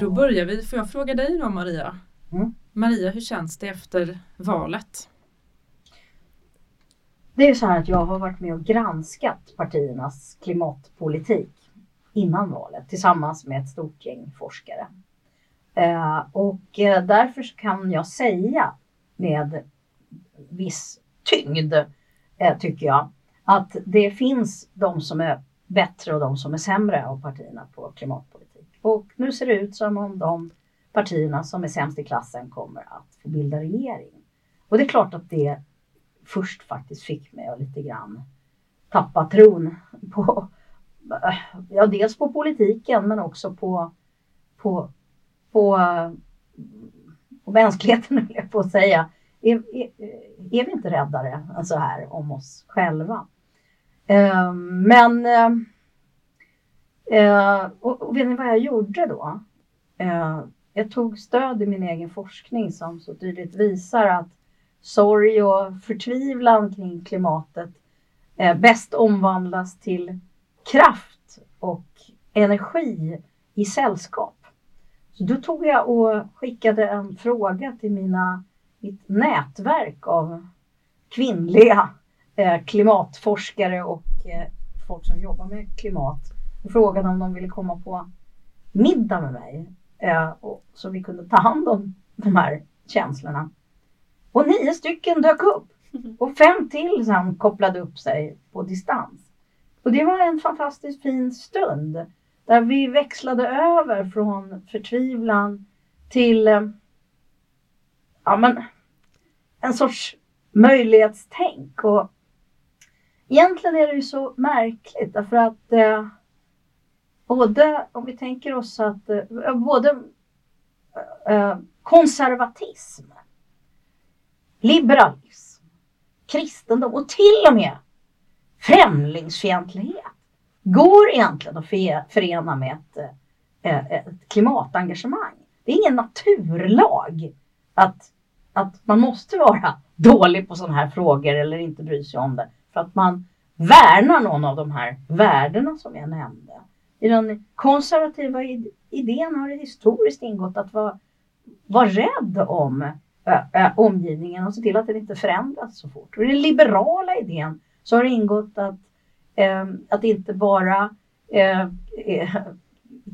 Då börjar vi. Får jag fråga dig då Maria? Mm. Maria, hur känns det efter valet? Det är så här att jag har varit med och granskat partiernas klimatpolitik innan valet tillsammans med ett stort gäng forskare. Eh, och eh, därför kan jag säga med viss tyngd, eh, tycker jag, att det finns de som är bättre och de som är sämre av partierna på klimatpolitik. Och nu ser det ut som om de partierna som är sämst i klassen kommer att få bilda regering. Och det är klart att det först faktiskt fick mig att lite grann tappa tron på, ja dels på politiken men också på, på, på, på mänskligheten höll jag på att säga. Är, är, är vi inte räddare än så här om oss själva? Ehm, men ehm, eh, och, och vet ni vad jag gjorde då? Eh, jag tog stöd i min egen forskning som så tydligt visar att sorg och förtvivlan kring klimatet eh, bäst omvandlas till kraft och energi i sällskap. Så då tog jag och skickade en fråga till mina, mitt nätverk av kvinnliga eh, klimatforskare och eh, folk som jobbar med klimat och frågade om de ville komma på middag med mig eh, och, så vi kunde ta hand om de här känslorna. Och nio stycken dök upp och fem till sen kopplade upp sig på distans. Och det var en fantastiskt fin stund där vi växlade över från förtvivlan till eh, ja, men, en sorts möjlighetstänk. Och egentligen är det ju så märkligt därför att eh, både om vi tänker oss att eh, både eh, konservatism, liberalism, kristendom och till och med främlingsfientlighet går egentligen att förena med ett, eh, eh, ett klimatengagemang. Det är ingen naturlag att, att man måste vara dålig på sådana här frågor eller inte bry sig om det för att man värnar någon av de här värdena som jag nämnde. I den konservativa idén har det historiskt ingått att vara, vara rädd om ö, omgivningen och se till att den inte förändras så fort. Och i den liberala idén så har det ingått att, eh, att inte bara eh, eh,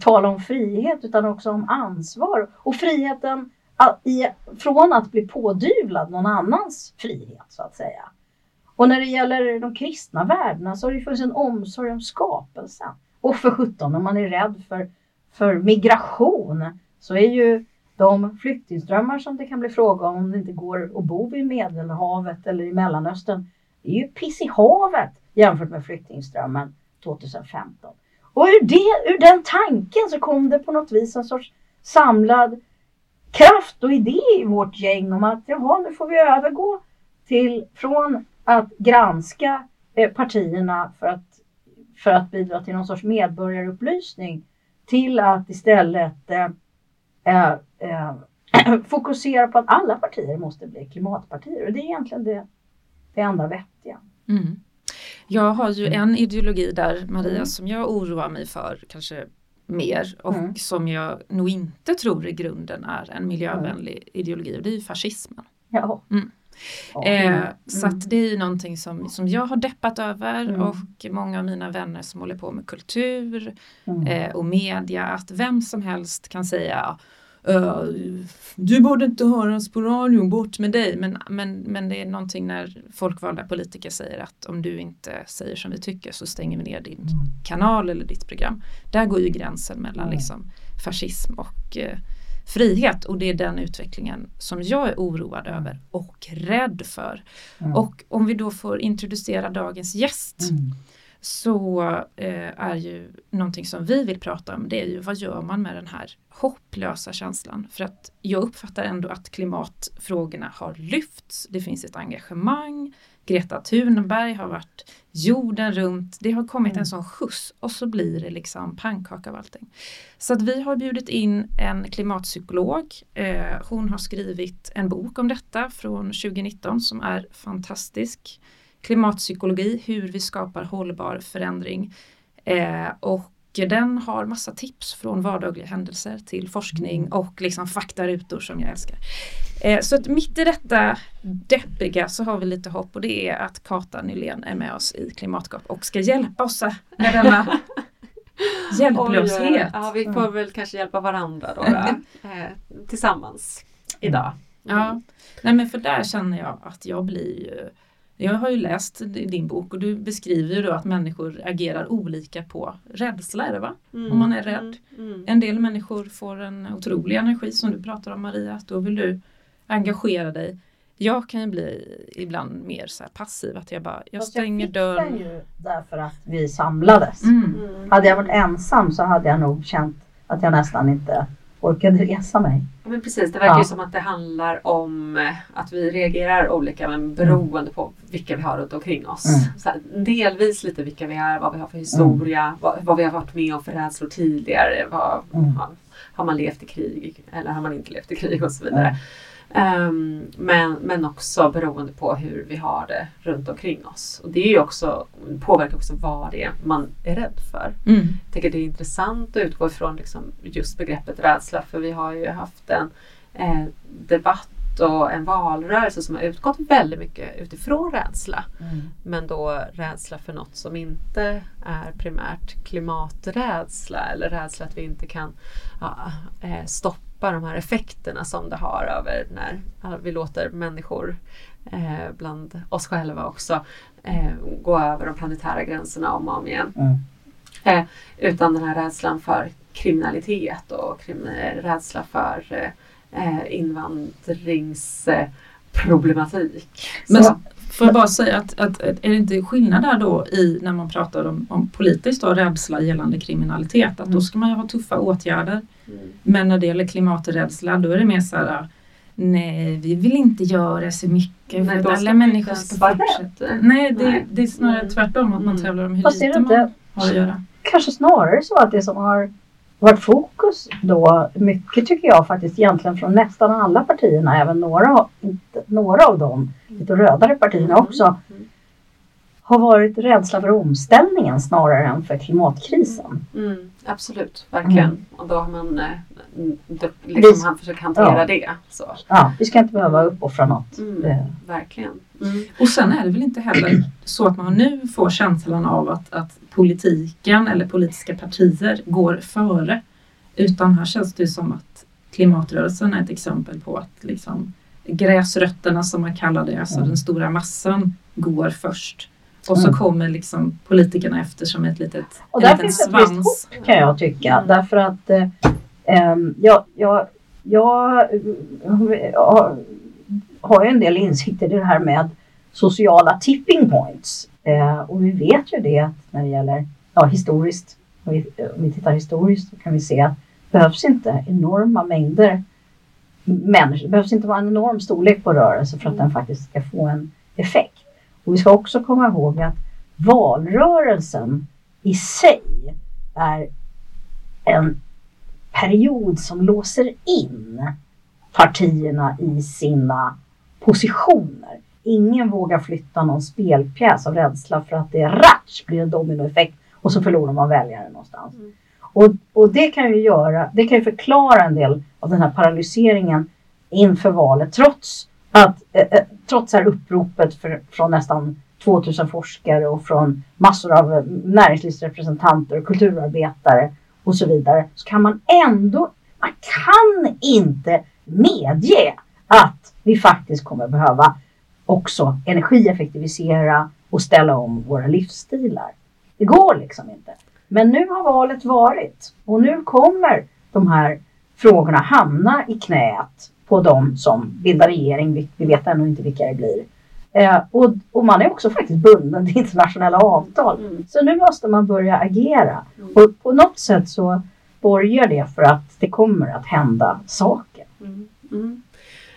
tala om frihet utan också om ansvar och friheten i, från att bli pådyvlad någon annans frihet så att säga. Och när det gäller de kristna värdena så har det funnits en omsorg om skapelsen. Och för sjutton, om man är rädd för, för migration så är ju de flyktingströmmar som det kan bli fråga om om det inte går att bo vid Medelhavet eller i Mellanöstern. Det är ju piss i havet jämfört med flyktingströmmen 2015. Och ur, det, ur den tanken så kom det på något vis en sorts samlad kraft och idé i vårt gäng om att jaha, nu får vi övergå till från att granska eh, partierna för att, för att bidra till någon sorts medborgarupplysning till att istället eh, eh, eh fokusera på att alla partier måste bli klimatpartier. Och det är egentligen det, det enda vettiga. Mm. Jag har ju en ideologi där Maria mm. som jag oroar mig för kanske mer och mm. som jag nog inte tror i grunden är en miljövänlig mm. ideologi och det är ju fascismen. Ja. Mm. Eh, mm. så att det är ju någonting som, som jag har deppat över mm. och många av mina vänner som håller på med kultur mm. eh, och media att vem som helst kan säga Uh, du borde inte höras på radion, bort med dig. Men, men, men det är någonting när folkvalda politiker säger att om du inte säger som vi tycker så stänger vi ner din mm. kanal eller ditt program. Där går ju gränsen mellan mm. liksom, fascism och uh, frihet och det är den utvecklingen som jag är oroad mm. över och rädd för. Mm. Och om vi då får introducera dagens gäst mm. så eh, är ju någonting som vi vill prata om det är ju vad gör man med den här hopplösa känslan? För att jag uppfattar ändå att klimatfrågorna har lyfts. Det finns ett engagemang. Greta Thunberg har varit jorden runt. Det har kommit en mm. sån skjuts och så blir det liksom pannkaka av allting. Så att vi har bjudit in en klimatpsykolog. Eh, hon har skrivit en bok om detta från 2019 som är fantastisk. Klimatpsykologi, hur vi skapar hållbar förändring. Eh, och den har massa tips från vardagliga händelser till forskning och liksom faktarutor som jag älskar. Eh, så att mitt i detta deppiga så har vi lite hopp och det är att Kata Nylén är med oss i Klimatgap och ska hjälpa oss med denna hjälplöshet. Ja, vi får väl kanske hjälpa varandra då, då eh, tillsammans idag. Ja, nej men för där känner jag att jag blir ju jag har ju läst din bok och du beskriver ju då att människor agerar olika på rädsla, är det va? Mm. Om man är rädd. Mm. En del människor får en otrolig energi som du pratar om Maria, då vill du engagera dig. Jag kan ju bli ibland mer så här passiv, att jag bara, jag Fast stänger den dörren. ju därför att vi samlades. Mm. Mm. Hade jag varit ensam så hade jag nog känt att jag nästan inte orkade resa mig. Ja, Men precis, det verkar ju Ja. som att det handlar om eh, att vi reagerar olika men beroende på vilka vi har runt omkring oss. Mm. Så här, delvis lite vilka vi är, vad vi har för historia, vad, vad vi har varit med om för rädslor tidigare. Vad, Mm. har, har man levt i krig eller har man inte levt i krig och så vidare. Ehm, men, men också beroende på hur vi har det runt omkring oss. Och det är också, påverkar också vad det är man är rädd för. Mm. Jag tycker det är intressant att utgå ifrån liksom just begreppet rädsla för vi har ju haft en eh, debatt och en valrörelse som har utgått väldigt mycket utifrån rädsla. Men då rädsla för något som inte är primärt klimaträdsla eller rädsla att vi inte kan ja, eh, stoppa de här effekterna som det har över när vi låter människor eh, bland oss själva också eh, gå över de planetära gränserna om och om igen. Mm. Eh, utan den här rädslan för kriminalitet och krim, rädsla för eh, eh, invandringsproblematik. Men Så- får jag bara säga att, att, är det inte skillnad där då i när man pratar om, om politiskt då, rädsla gällande kriminalitet, att då Mm. ska man ju ha tuffa åtgärder. Mm. Men när det gäller klimaträdsla då är det mer så här Nej, vi vill inte göra så mycket Nej, för att alla människor ska fortsätta. Nej, det, det är snarare Mm. tvärtom, att man Mm. tävlar om hur lite det man inte har att göra. kanske snarare så att det som har varit fokus då mycket tycker jag faktiskt egentligen från nästan alla partierna, även några, av- några av de lite rödare partierna också, Mm. mm har varit rädsla för omställningen snarare än för klimatkrisen. Mm, absolut, verkligen. Mm. Och då har man eh, då, liksom han försökt hantera Ja. det. Så. Ja, vi ska inte behöva uppoffra något. Mm, Eh, verkligen. Mm. Och sen är det väl inte heller så att man nu får känslan av att, att politiken eller politiska partier går före. Utan här känns det som att klimatrörelsen är ett exempel på att liksom gräsrötterna som man kallar det, alltså Mm. den stora massan, går först. Och så Mm. kommer liksom politikerna efter som ett litet, Och där finns ett visst svans. kan jag tycka. Mm. Därför att eh, ehm, jag, jag, jag eh, har- ju en del insikter i det här med sociala tipping points. Eh, och vi vet ju det att när det gäller ja, historiskt, om vi, om vi tittar historiskt så kan vi se att det behövs inte enorma mängder människor. Det behövs inte vara en enorm storlek på rörelse för att den faktiskt ska få en effekt. Och vi ska också komma ihåg att valrörelsen i sig är en period som låser in partierna i sina positioner. Ingen vågar flytta någon spelpjäs av rädsla för att det ratsch blir en dominoeffekt och så förlorar man väljare någonstans. Mm. Och, och det kan ju göra, det kan ju förklara en del av den här paralyseringen inför valet trots att eh, trots det här uppropet för, från nästan 2000 forskare och från massor av eh, näringslivsrepresentanter och kulturarbetare och så vidare så kan man ändå, man kan inte medge att vi faktiskt kommer behöva också energieffektivisera och ställa om våra livsstilar. Det går liksom inte. Men nu har valet varit och nu kommer de här frågorna hamna i knät på de som bildar regering. Vi, vet ännu inte vilka det blir. Eh, och, och man är också faktiskt bunden till internationella avtal. Mm. Så nu måste man börja agera. Mm. Och på något sätt så borgar det för att det kommer att hända saker. Mm. Mm.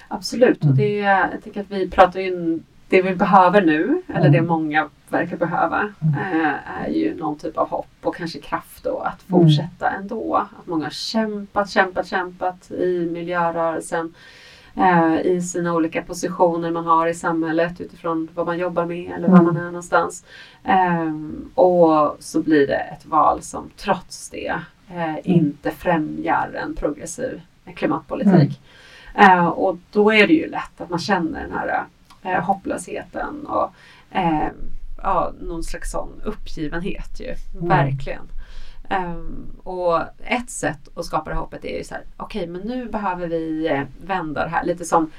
Absolut, och Mm. det, jag tycker att vi pratar ju det vi behöver nu, eller Mm. det många verkar behöva, Mm. eh, är ju någon typ av hopp och kanske kraft då att Mm. fortsätta ändå. Att många har kämpat, kämpat, kämpat i miljörörelsen. eh, i sina olika positioner man har i samhället utifrån vad man jobbar med eller var Mm. man är någonstans. Ehm, och så blir det ett val som trots det eh, inte främjar en progressiv klimatpolitik. Eh, och då är det ju lätt att man känner den här hopplösheten och eh, ja, någon slags sån uppgivenhet ju. Mm. Verkligen. Ehm, och ett sätt att skapa det hoppet är ju så här, okej men nu behöver vi eh, vända det här lite som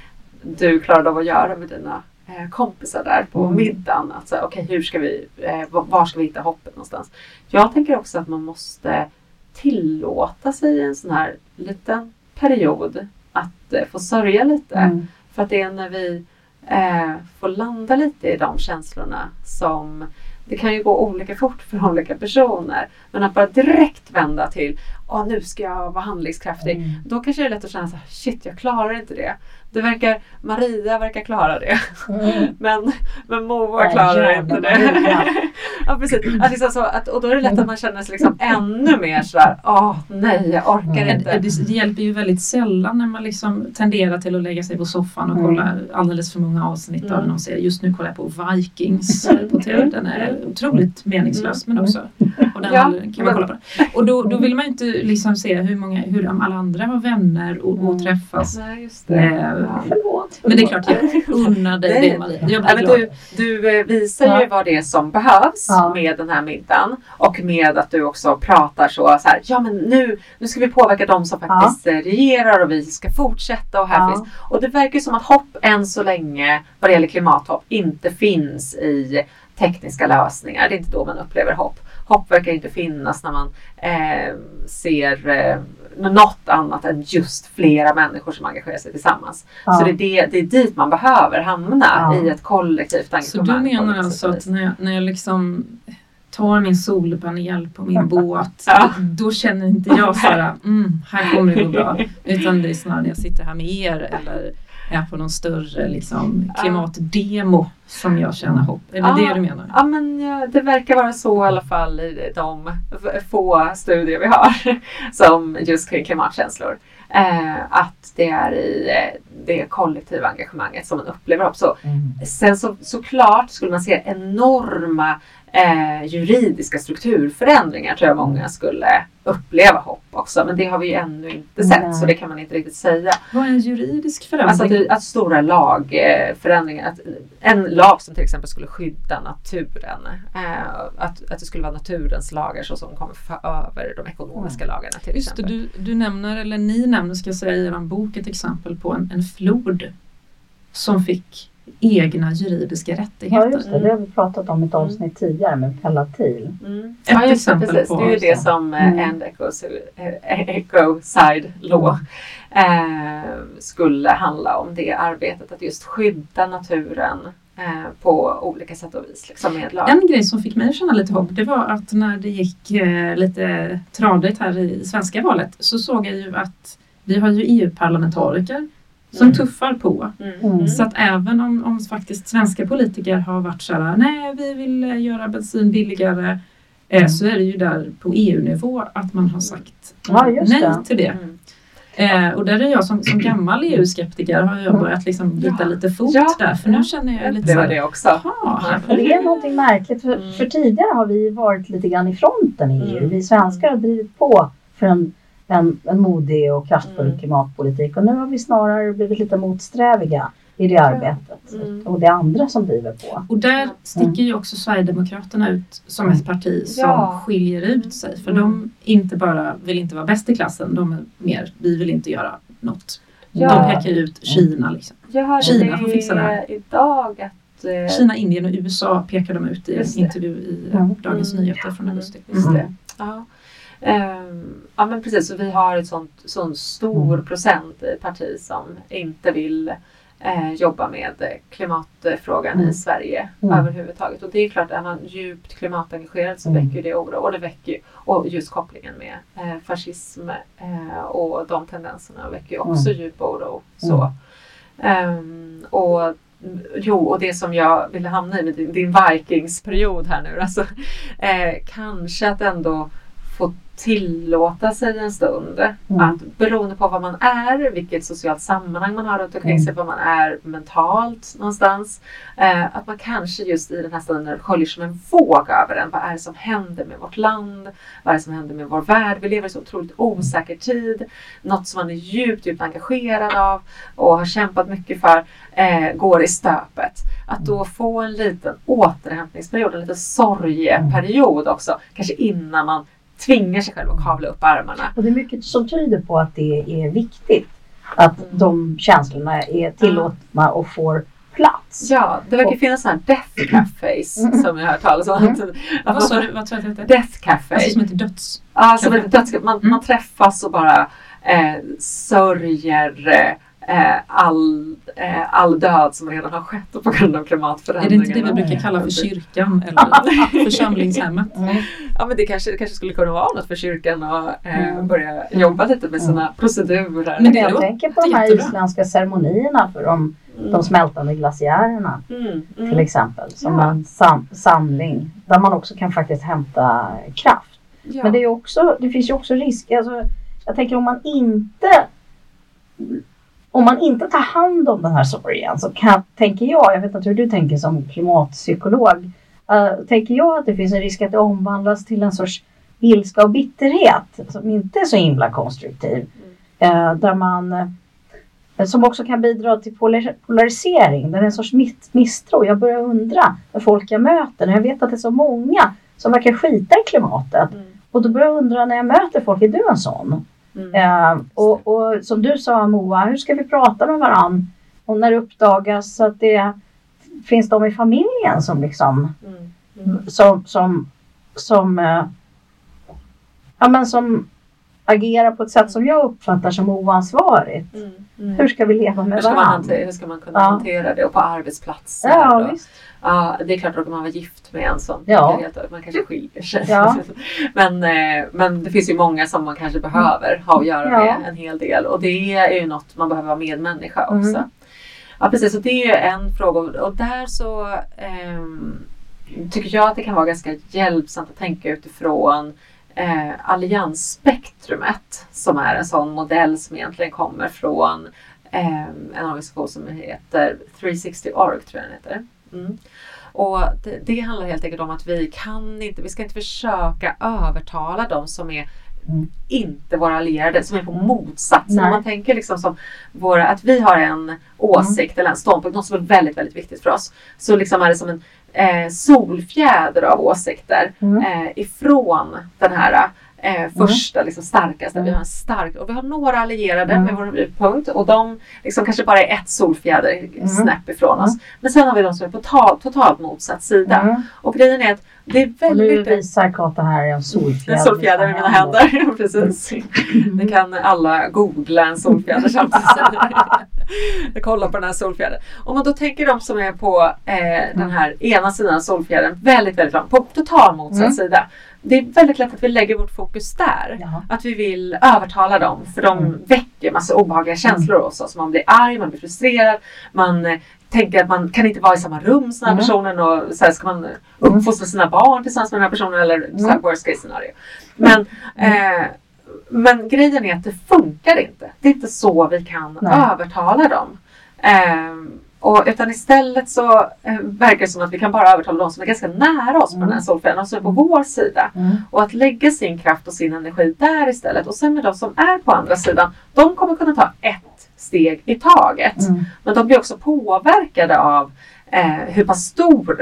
du klarade av att göra med dina eh, kompisar där på Mm. middagen. Säga, okej hur ska vi, eh, var- var ska vi hitta hoppet någonstans? Jag tänker också att man måste tillåta sig en sån här liten period att eh, få sörja lite. Mm. För att det är när vi eh, få landa lite i de känslorna som det kan ju gå olika fort för olika personer. Men att bara direkt vända till Åh, nu ska jag vara handlingskraftig. Mm. Då kanske det är lätt att känna så här, shit jag klarar inte det. Det verkar, Maria verkar klara det. Mm. Men, men Moa Ja, klarar jävlar, inte det. Ja, precis. Att liksom så, att, och då är det lätt att man känner sig liksom ännu mer sådär, åh nej jag orkar Mm. inte. Det, det hjälper ju väldigt sällan när man liksom tenderar till att lägga sig på soffan och Mm. kolla alldeles för många avsnitt av Mm. någon serie. Just nu kollar jag på Vikings på TV. Den är otroligt meningslös men också. Och den Ja, kan man kolla på. Och då, då vill man ju inte liksom se hur, många, hur alla andra har vänner och, och Mm. träffas. Nej, just det. Eh, Ja. Förlåt. Men det är klart, jag unnar dig det Maria. Jag Ja, blir men glad. du, du eh, visar Ja. ju vad det är som behövs Ja. med den här middagen och med att du också pratar så, så här, ja men nu, nu ska vi påverka de som faktiskt eh, regerar och vi ska fortsätta och här Ja. finns. Och det verkar som att hopp än så länge vad det gäller klimathopp inte finns i tekniska lösningar. Det är inte då man upplever hopp. Hopp verkar inte finnas när man eh, ser eh, något annat än just flera människor som engagerar sig tillsammans. Ja. Så det är, det, det är dit man behöver hamna Ja. i ett kollektivt Så engagemang. du menar alltså att när jag, när jag liksom tar min solpanel på min båt, Ja. då känner inte jag så här, mm, här kommer det gå bra. Utan det är snarare när jag sitter här med er eller är på någon större liksom, klimatdemo som jag känner hopp. Är det Ja. det du menar? Ja men det verkar vara så i alla fall i de få studier vi har som just kring klimatkänslor. Eh, att det är i eh, det kollektiva engagemanget som man upplever hopp. Så, Mm. sen så, såklart skulle man se enorma eh, juridiska strukturförändringar tror jag många skulle uppleva hopp också. Men det har vi ju ännu inte sett Nej. så det kan man inte riktigt säga. Vad är en juridisk förändring? Alltså att, det, att stora lagförändringar, att en lag som till exempel skulle skydda naturen, eh, att, att det skulle vara naturens lagar så som kommer få över de ekonomiska lagarna till Just det, exempel. du, du nämner, eller ni nämner ska jag säga i er bok ett exempel på en, en flod som fick egna juridiska Ja rättigheter. just det, det har vi pratat om i ett avsnitt tidigare med Palatil. Mm. Ett Ja, just det, exempel precis. på- Det är ju det som eh, Mm. End Eco, eh, Ecocide Law eh, skulle handla om. Det arbetet att just skydda naturen eh, på olika sätt och vis liksom med lag. En grej som fick mig att känna lite hopp det var att när det gick eh, lite tradigt här i svenska valet så såg jag ju att vi har ju EU-parlamentariker som Mm. tuffar på. Mm. Mm. Så att även om, om faktiskt svenska politiker har varit så här, nej vi vill eh, göra bensin billigare eh, så är det ju där på EU-nivå att man har sagt Ja, just nej det. till det. Mm. Eh, och där är jag som, som gammal EU-skeptiker har jag börjat liksom byta Ja. lite fot Ja. där för nu Ja. känner jag Jag lite så här, det också. För det är någonting märkligt. För, Mm. för tidigare har vi varit lite grann i fronten i EU. Mm. Vi svenskar har drivit på för en, en, en modig och kraftfull Mm. klimatpolitik. Och nu har vi snarare blivit lite motsträviga i det arbetet. Mm. Och det är andra som driver på. Och där sticker ju också Sverigedemokraterna ut som ett parti som Ja. skiljer ut sig. För Mm. de inte bara vill inte vara bäst i klassen, de är mer, vi vill inte göra något. Ja. De pekar ju ut Kina. Liksom. Jag hörde Kina får fixa det här. idag att eh, Kina, Indien och USA pekar de ut i en intervju i eh, Mm. Dagens Mm. Nyheter från Mm. augusti. Mm. Ja. Ehm, ja men precis, så vi har ett sånt, sån stor Mm. procent i parti som inte vill eh, jobba med eh, klimatfrågan Mm. i Sverige Mm. överhuvudtaget. Och det är klart, är man djupt klimatengagerad så Mm. väcker det oro. Och det väcker och just kopplingen med eh, fascism eh, och de tendenserna väcker ju också djup oro. Så. Ehm, och Jo, och det som jag ville hamna i med din, din Vikings-period här nu. Alltså, eh, kanske att ändå få tillåta sig en stund. Mm. Att beroende på vad man är, vilket socialt sammanhang man har runt omkring sig, vad man är mentalt någonstans. Eh, att man kanske just i den här stunden sköljer som en våg över en. Vad är det som händer med vårt land? Vad är det som händer med vår värld? Vi lever i så otroligt osäker tid. Något som man är djupt, djupt engagerad av och har kämpat mycket för eh, går i stöpet. Att då få en liten återhämtningsperiod, en liten sorgeperiod också. Kanske innan man tvingar sig själv att kavla upp armarna. Och det är mycket som tyder på att det är viktigt att Mm. de känslorna är tillåtna och får plats. Ja, det verkar Och- finnas sådana här death cafes Mm. som jag har hört talas om. Mm. Att Vad man- sa du? Vad sa du att det hette? Death cafe. Alltså som heter döds... Ja, som Café. ett dödskamp. Man, Mm. man träffas och bara eh, sörjer eh, all, eh, all död som redan har skett på grund av Är det klimatförändringarna. inte det vi brukar kalla för kyrkan eller församlingshemmet? Mm. Ja men det kanske, kanske skulle kunna vara något för kyrkan att eh, Mm. börja jobba lite med sina procedurer. Men det Jag tänker på de här jättebra. isländska ceremonierna för de, Mm. de smältande glaciärerna Mm, mm. till exempel. Som Ja. en sam, samling där man också kan faktiskt hämta kraft. Ja. Men det, är också, det finns ju också risk. Alltså, jag tänker om man inte om man inte tar hand om den här sorgen så kan, tänker jag, jag vet inte hur du tänker som klimatpsykolog, eh, tänker jag att det finns en risk att det omvandlas till en sorts ilska och bitterhet som inte är så himla konstruktiv. Eh, där man, eh, som också kan bidra till polar, polarisering, där det är en sorts misstro. Jag börjar undra med folk jag möter, när jag vet att det är så många som verkar skita i klimatet. Mm, Och då börjar jag undra när jag möter folk, är du en sån? Mm. Eh, och, och som du sa Moa, hur ska vi prata med varann? Och när det uppdagas att det finns de i familjen som liksom Mm, mm. som, som, som, eh, ja, men som agerar på ett sätt som jag uppfattar som oansvarigt. Mm, mm. Hur ska vi leva med Hur varandra? hur ska man kunna Ja. hantera det och på arbetsplatser? Ja. Ja, det är klart att man var gift med en som Ja. man kanske skiljer sig. Ja. men, eh, men det finns ju många som man kanske behöver ha att göra Ja. med en hel del och det är ju något man behöver vara medmänniska också. Mm. Ja precis, och det är ju en fråga och där så ehm, tycker jag att det kan vara ganska hjälpsamt att tänka utifrån eh, alliansspektrumet som är en sån modell som egentligen kommer från eh, en organisation som heter 360 Org tror jag den heter. Mm. Och det, det handlar helt enkelt om att vi kan inte, vi ska inte försöka övertala de som är Mm. inte våra allierade, som är på Mm. motsatsen. Om man tänker liksom som våra, att vi har en åsikt eller en ståndpunkt, något som är väldigt, väldigt viktigt för oss. Så liksom är det som en eh, solfjäder av åsikter Mm. eh, ifrån den här eh, första liksom, starkaste. Vi Mm. har en stark, och vi har några allierade Mm. med vår punkt och de liksom kanske bara är ett solfjäder Mm. snäpp ifrån oss. Men sen har vi de som är på total, totalt motsatt sida. Mm. Och grejen är att det är Och nu väldigt... visar Kata här en solfjäder. En solfjäder i mina händer. Precis. Det kan alla googla en solfjäder samtidigt. Jag kollar på den här solfjädern. Om man då tänker de som är på eh, den här ena sidan av solfjädern väldigt, väldigt långt, på total motsatt Mm. sida. Det är väldigt lätt att vi lägger vårt fokus där. Jaha. Att vi vill övertala dem för de Mm. väcker massa obehagliga känslor hos oss. Man blir arg, man blir frustrerad, man eh, tänker att man kan inte vara i samma rum som den här Mm. personen och så här ska man uppfostra sina barn tillsammans med den här personen eller så här Mm. worst case scenario. Men, eh, men grejen är att det funkar inte. Det är inte så vi kan Nej. övertala dem. Eh, och, utan istället så eh, verkar det som att vi kan bara övertala de som är ganska nära oss på Mm. den här de som är på vår sida. Mm. Och att lägga sin kraft och sin energi där istället. Och sen med de som är på andra sidan, de kommer kunna ta ett steg i taget. Mm. Men de blir också påverkade av eh, hur pass stor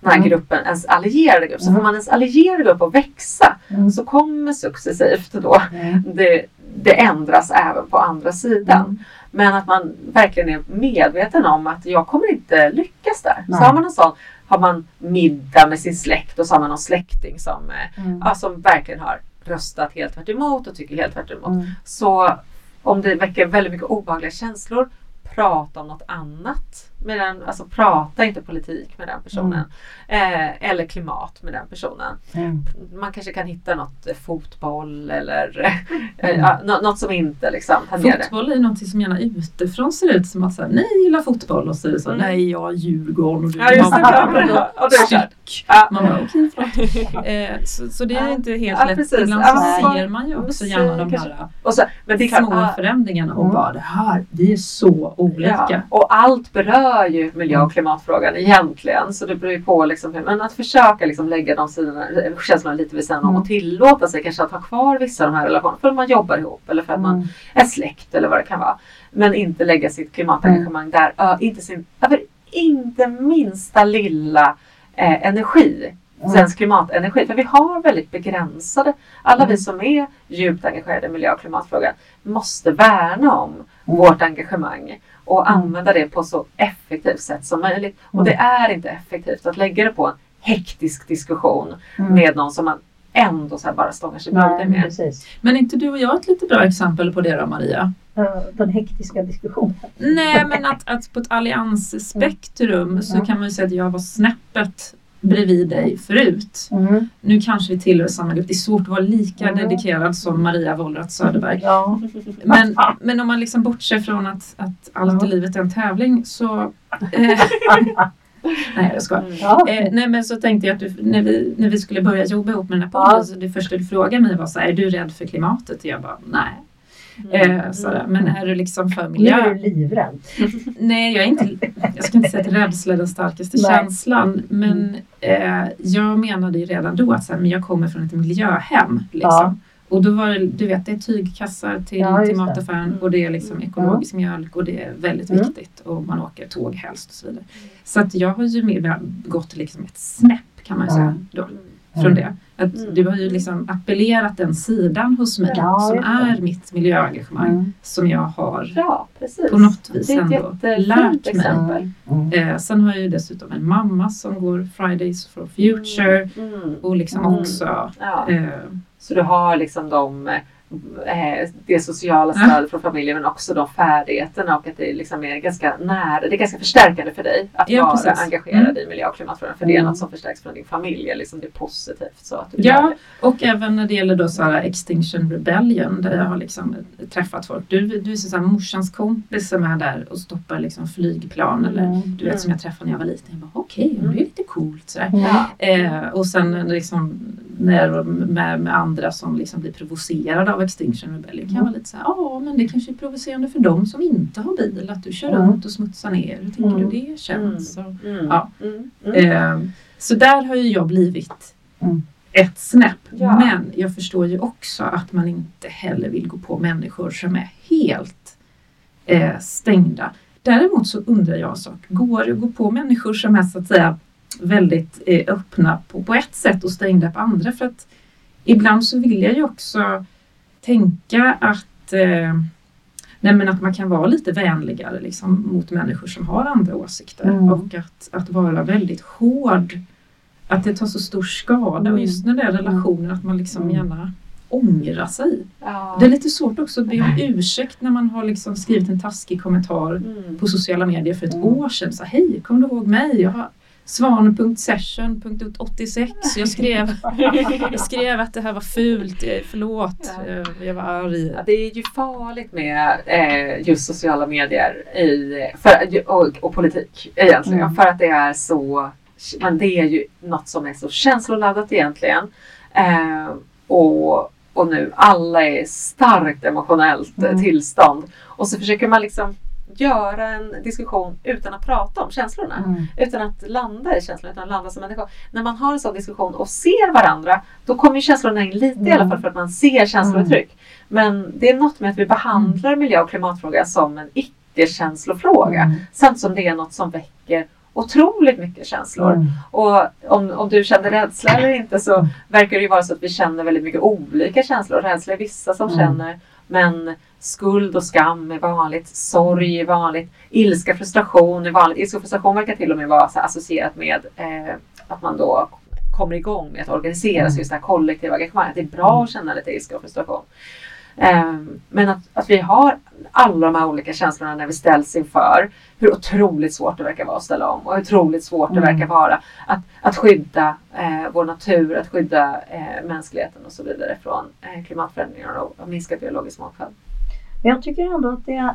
den här Mm. gruppen, ens allierade grupp. Så Mm. får man ens allierade grupp att växa Mm. så kommer successivt då Mm. det, det ändras även på andra sidan. Men att man verkligen är medveten om att jag kommer inte lyckas där. Nej. Så har man en sån, har man middag med sin släkt och så har man någon släkting som, eh, Mm. ja, som verkligen har röstat helt tvärt emot och tycker helt tvärt emot. Mm. Så om det väcker väldigt mycket obehagliga känslor, prata om något annat. Med den, alltså prata inte politik med den personen. Mm. Eh, eller klimat med den personen. Mm. Man kanske kan hitta något eh, fotboll eller eh, Mm. ja, nå- något som inte liksom. Fotboll är någonting som gärna utifrån ser ut som att nej jag gillar fotboll och så är det så Mm. nej jag är Djurgården och du Ja just det. Ja, det är. Styck. Ja. Man bara okej förlåt. Eh, så, så det är Ja. inte helt Ja, lätt. precis. Ibland Ja, så men- ser man ju också gärna de kanske. här Och så, men det små ah, förändringarna och Mm. bara det här, vi är så olika. Ja, och allt berör ju miljö och klimatfrågan egentligen. Så det beror ju på liksom, men att försöka liksom lägga de sidorna, känslorna lite vid sidan om Mm. och tillåta sig kanske att ha kvar vissa av de här relationerna för att man jobbar ihop eller för att man Mm. är släkt eller vad det kan vara. Men inte lägga sitt klimatengagemang där, inte sin, inte minsta lilla eh, energi. Mm. Svensk klimatenergi. För vi har väldigt begränsade, alla vi Mm. som är djupt engagerade i miljö och klimatfrågan måste värna om Mm. vårt engagemang och Mm. använda det på så effektivt sätt som möjligt. Och Mm. det är inte effektivt att lägga det på en hektisk diskussion Mm. med någon som man ändå så här bara stångar sig Nej, med. precis. Men inte du och jag ett lite bra exempel på det då Maria? Den hektiska diskussionen. Nej men att, att på ett alliansspektrum så Mm. kan man ju säga att jag var snäppet bredvid dig förut. Mm. Nu kanske vi tillhör samma grupp. Det är svårt att vara lika Mm. dedikerad som Maria Wollratz Söderberg. Ja. Men, men om man liksom bortser från att, att allt i livet är en tävling så... Eh, nej jag skojar. Mm. Ja. Eh, nej men så tänkte jag att du, när, vi, när vi skulle börja jobba ihop med den här podden Ja. så det första du frågade mig var så här, är du rädd för klimatet? Och jag bara nej. Mm. Eh, sådär. Men är du liksom för Nu är miljö? du livrädd. Nej, jag är inte, jag ska inte säga att rädsla är den starkaste Nej. känslan. Men eh, jag menade ju redan då att så här, men jag kommer från ett miljöhem. Liksom. Ja. Och då var det, du vet, det är tygkassar till, Ja, till det. mataffären och det är liksom ekologisk mjölk och det är väldigt Mm. viktigt. Och man åker tåg helst och så vidare. Så att jag har ju mer gått liksom ett snäpp kan man ju Ja. säga då, från Mm. det. Att Mm. Du har ju liksom appellerat den sidan hos mig Ja, som är mitt miljöengagemang Mm. som jag har Ja, på något vis det är ett ändå lärt mig. exempel. Mm. Eh, sen har jag ju dessutom en mamma som går Fridays for Future Mm. och liksom Mm. också Ja. eh, Så du har liksom de, eh, det sociala Ja. stödet från familjen men också de färdigheterna och att det liksom är ganska nära, det är ganska förstärkande för dig att Ja, vara precis. engagerad Mm. i miljö och klimatfrågan. För det är Mm. något som förstärks från din familj, liksom det är positivt. Så att Ja, och även när det gäller då så här Extinction Rebellion där jag har liksom träffat folk. Du, du är så här morsans kompis som är där och stoppar liksom flygplan eller Mm. du vet som jag träffade när jag var liten. Jag bara okej, det är lite coolt sådär. Ja. Eh, och sen liksom när med, med andra som liksom blir provocerade av Extinction Rebellion kan jag vara lite så här, ja men det kanske är provocerande för dem som inte har bil att du kör Mm. runt och smutsar ner. Hur tycker Mm. du det känns? Och, Mm. Ja. Mm. Mm. eh, så där har ju jag blivit Mm. ett snäpp. Ja. Men jag förstår ju också att man inte heller vill gå på människor som är helt eh, stängda. Däremot så undrar jag en sak. Går det att gå på människor som är så att säga väldigt eh, öppna på, på ett sätt och stängda på andra? För att ibland så vill jag ju också tänka att, eh, att man kan vara lite vänligare liksom, mot människor som har andra åsikter. Mm. Och att, att vara väldigt hård. Att det tar så stor skada. Mm. Och just när det är relationer att man liksom Mm. gärna ångrar sig. Ja. Det är lite svårt också att be om ursäkt när man har liksom skrivit en taskig kommentar Mm. på sociala medier för ett Mm. år sedan. Så, Hej, kom du ihåg mig? Jag har svan.session.86. Jag skrev, jag skrev att det här var fult. Förlåt, Ja. Eh, jag var arg. Ja, det är ju farligt med eh, just sociala medier i, för, och, och politik egentligen. Mm. För att det är så, men det är ju något som är så känsloladdat egentligen. Eh, och, och nu alla är starkt emotionellt Mm. tillstånd. Och så försöker man liksom göra en diskussion utan att prata om känslorna. Mm. Utan att landa i känslorna, utan att landa som människa. När man har en sån diskussion och ser varandra, då kommer känslorna in lite i alla Mm. fall för att man ser känslouttryck. Men det är något med att vi behandlar miljö och klimatfrågan som en icke-känslofråga. Mm. Samtidigt som det är något som väcker otroligt mycket känslor. Mm. Och om, om du kände rädsla eller inte så verkar det ju vara så att vi känner väldigt mycket olika känslor. Rädsla är vissa som Mm. känner, men skuld och skam är vanligt, sorg är vanligt, ilska och frustration är vanligt. Ilska och frustration verkar till och med vara så associerat med eh, att man då kommer igång med att organisera sig, Mm. just det här kollektiva engagemanget. Det är bra att känna lite ilska och frustration. Ehm, men att, att vi har alla de här olika känslorna när vi ställs inför hur otroligt svårt det verkar vara att ställa om och hur otroligt svårt det Mm. verkar vara att, att skydda eh, vår natur, att skydda eh, mänskligheten och så vidare från eh, klimatförändringar och, och minskad biologisk mångfald. Men jag tycker ändå att det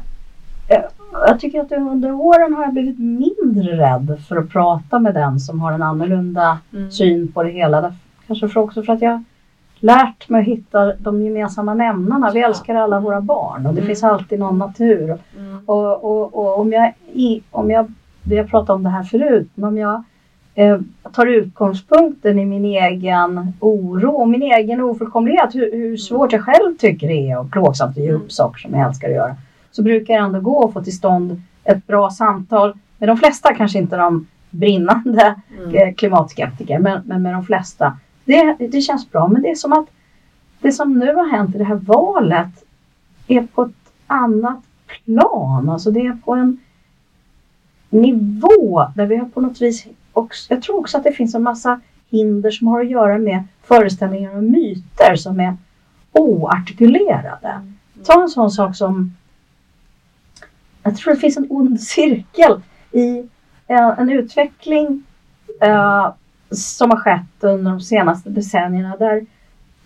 eh, jag tycker att under åren har jag blivit mindre rädd för att prata med den som har en annorlunda Mm. syn på det hela. Kanske för också för att jag lärt mig att hitta de gemensamma nämnarna. Vi älskar alla våra barn och det Mm. finns alltid någon natur. Mm. Och, och, och om jag, om jag, vi har pratat om det här förut, men om jag eh, tar utgångspunkten i min egen oro och min egen ofullkomlighet, hur, hur svårt jag själv tycker det är och plågsamt att ge upp Mm. saker som jag älskar att göra, så brukar jag ändå gå och få till stånd ett bra samtal med de flesta, kanske inte de brinnande Mm. eh, klimatskeptiker, men, men med de flesta. Det, det känns bra, men det är som att det som nu har hänt i det här valet är på ett annat plan. Alltså det är på en nivå där vi har på något vis också, jag tror också att det finns en massa hinder som har att göra med föreställningar och myter som är oartikulerade. Ta en sån sak som jag tror det finns en ond cirkel i eh, en utveckling eh, som har skett under de senaste decennierna där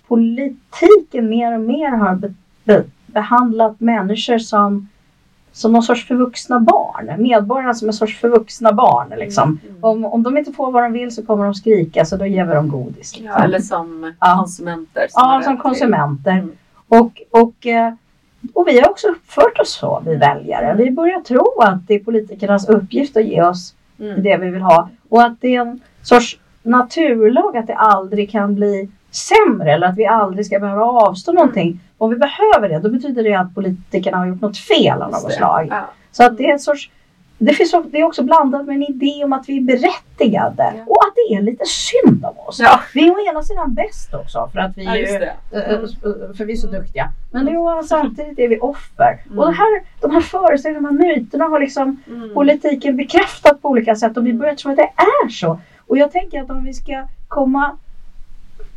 politiken mer och mer har be, be, behandlat människor som, som någon sorts förvuxna barn. Medborgarna som en sorts förvuxna barn. Liksom. Mm. Om, om de inte får vad de vill så kommer de skrika så då ger vi dem godis. Ja, liksom. eller som Ja. konsumenter. Ja, som rätt till- konsumenter. Mm. Och, och, eh, och vi har också uppfört oss så, vi väljare. Vi börjar tro att det är politikernas uppgift att ge oss Mm. det vi vill ha. Och att det är en sorts naturlag att det aldrig kan bli sämre eller att vi aldrig ska behöva avstå någonting. Om vi behöver det, då betyder det att politikerna har gjort något fel av något slag. Ja. Så att det är en sorts det, finns, det är också blandat med en idé om att vi är berättigade Ja. och att det är lite synd om oss. Ja. Vi är å ena sidan bäst också för att vi är. Eh, eh, För vi är så duktiga. Men är, samtidigt är vi offer. Mm. Och det här, de här föreställningarna, de här myterna har liksom Mm. politiken bekräftat på olika sätt och vi Mm. börjar tro att det är så. Och jag tänker att om vi ska komma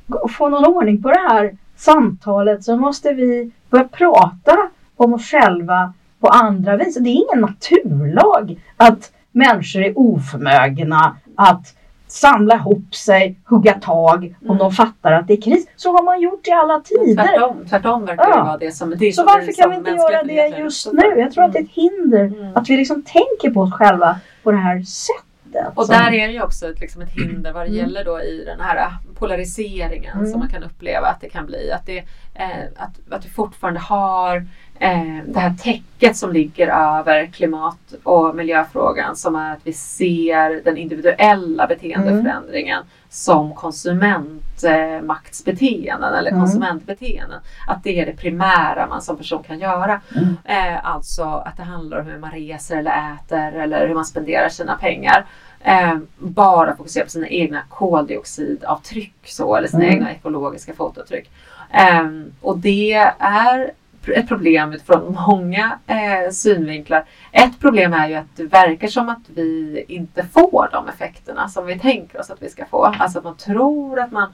och få någon ordning på det här samtalet så måste vi börja prata om oss själva på andra vis. Det är ingen naturlag att människor är oförmögna att samla ihop sig, hugga tag om Mm. de fattar att det är kris. Så har man gjort i alla tider. Tvärtom, tvärtom verkar det Ja. vara det som det är Så varför kan vi inte göra det just nu? Jag tror att det är ett hinder Mm. att vi liksom tänker på oss själva på det här sättet. Och som- där är det ju också ett, liksom ett hinder vad det Mm. gäller då i den här polariseringen Mm. som man kan uppleva att det kan bli. Att, det, eh, att, att vi fortfarande har eh, det här täcket som ligger över klimat och miljöfrågan som är att vi ser den individuella beteendeförändringen som konsumentmaktsbeteenden eller Mm. konsumentbeteenden. Att det är det primära man som person kan göra. Mm. Eh, alltså att det handlar om hur man reser eller äter eller hur man spenderar sina pengar. Eh, bara fokusera på sina egna koldioxidavtryck så, eller sina Mm. egna ekologiska fotavtryck. Eh, och det är ett problem utifrån många eh, synvinklar. Ett problem är ju att det verkar som att vi inte får de effekterna som vi tänker oss att vi ska få. Alltså att man tror att man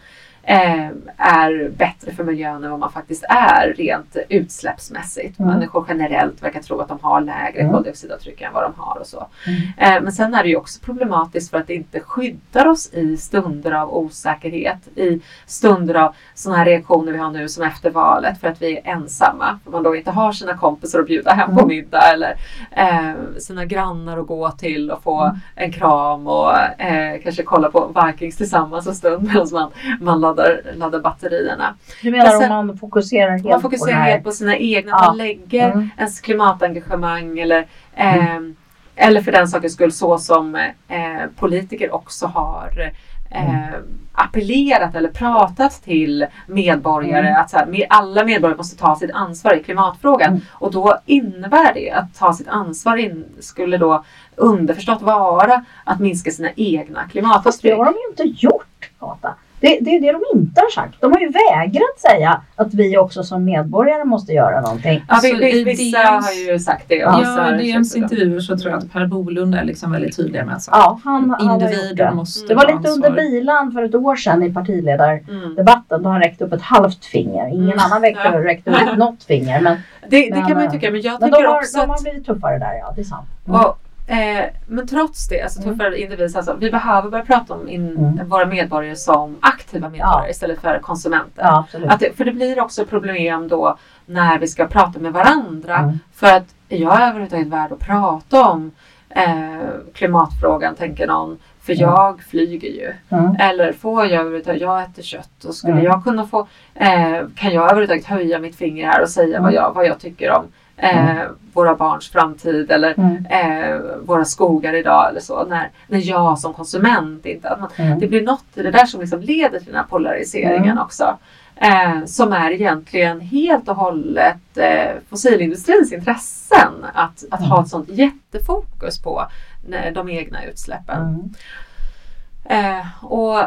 eh, är bättre för miljön än vad man faktiskt är rent utsläppsmässigt. Mm. Människor generellt verkar tro att de har lägre Mm. koldioxidavtryck än vad de har och så. Mm. Eh, men sen är det ju också problematiskt för att det inte skyddar oss i stunder av osäkerhet, i stunder av sådana här reaktioner vi har nu som efter valet för att vi är ensamma. För man då inte har sina kompisar att bjuda hem på Mm. middag eller eh, sina grannar att gå till och få Mm. en kram och eh, kanske kolla på Vikings tillsammans en stund medan man, man laddar, laddar batterierna. Du menar Men sen- om man fokuserar helt Man på fokuserar här? helt på sina egna, Ja. man lägger Mm. ens klimatengagemang eller eh, eller för den sakens skull så som eh, politiker också har eh, appellerat eller pratat till medborgare Mm. att så här, med, alla medborgare måste ta sitt ansvar i klimatfrågan. Mm. Och då innebär det att ta sitt ansvar in, skulle då underförstått vara att minska sina egna Fast det klimatavtryck. har de ju inte gjort, Kata. Det, det är det de inte har sagt. De har ju vägrat säga att vi också som medborgare måste göra någonting. Ja, Alltså, vi- vissa DNs har ju sagt det. Ja, har i det. intervjuer så tror jag att Per Bolund är liksom väldigt tydlig med att Ja, han, han har individen det. måste Det var lite under ansvar. bilan för ett år sedan i partiledardebatten Mm. då han räckte upp ett halvt finger. Ingen Mm. annan räckte, Ja. räckte upp något finger. Men, Det, det Men, kan man ju eh, tycka, men jag men de, tänker har, också de har att blivit tuffare där, ja. Det är sant. Mm. Och, eh, men trots det, alltså Mm. tuffare individer, alltså, vi behöver börja prata om in, Mm. våra medborgare som aktiva medborgare Ja. istället för konsumenter. Ja. Att det, för det blir också problem då när vi ska prata med varandra. Mm. För att är jag överhuvudtaget värd att prata om eh, klimatfrågan, tänker någon. För Mm. jag flyger ju. Mm. Eller får jag överhuvudtaget, jag äter kött och skulle Mm. jag kunna få, eh, kan jag överhuvudtaget höja mitt finger här och säga vad, Mm. jag, vad jag tycker om eh, våra barns framtid eller Mm. eh, våra skogar idag eller så. När, när jag som konsument inte... Att man, Mm. Det blir något i det där som liksom leder till den här polariseringen Mm. också. Eh, som är egentligen helt och hållet eh, fossilindustrins intressen att, att ha ett sånt jättefokus på eh, de egna utsläppen. Mm. Eh, och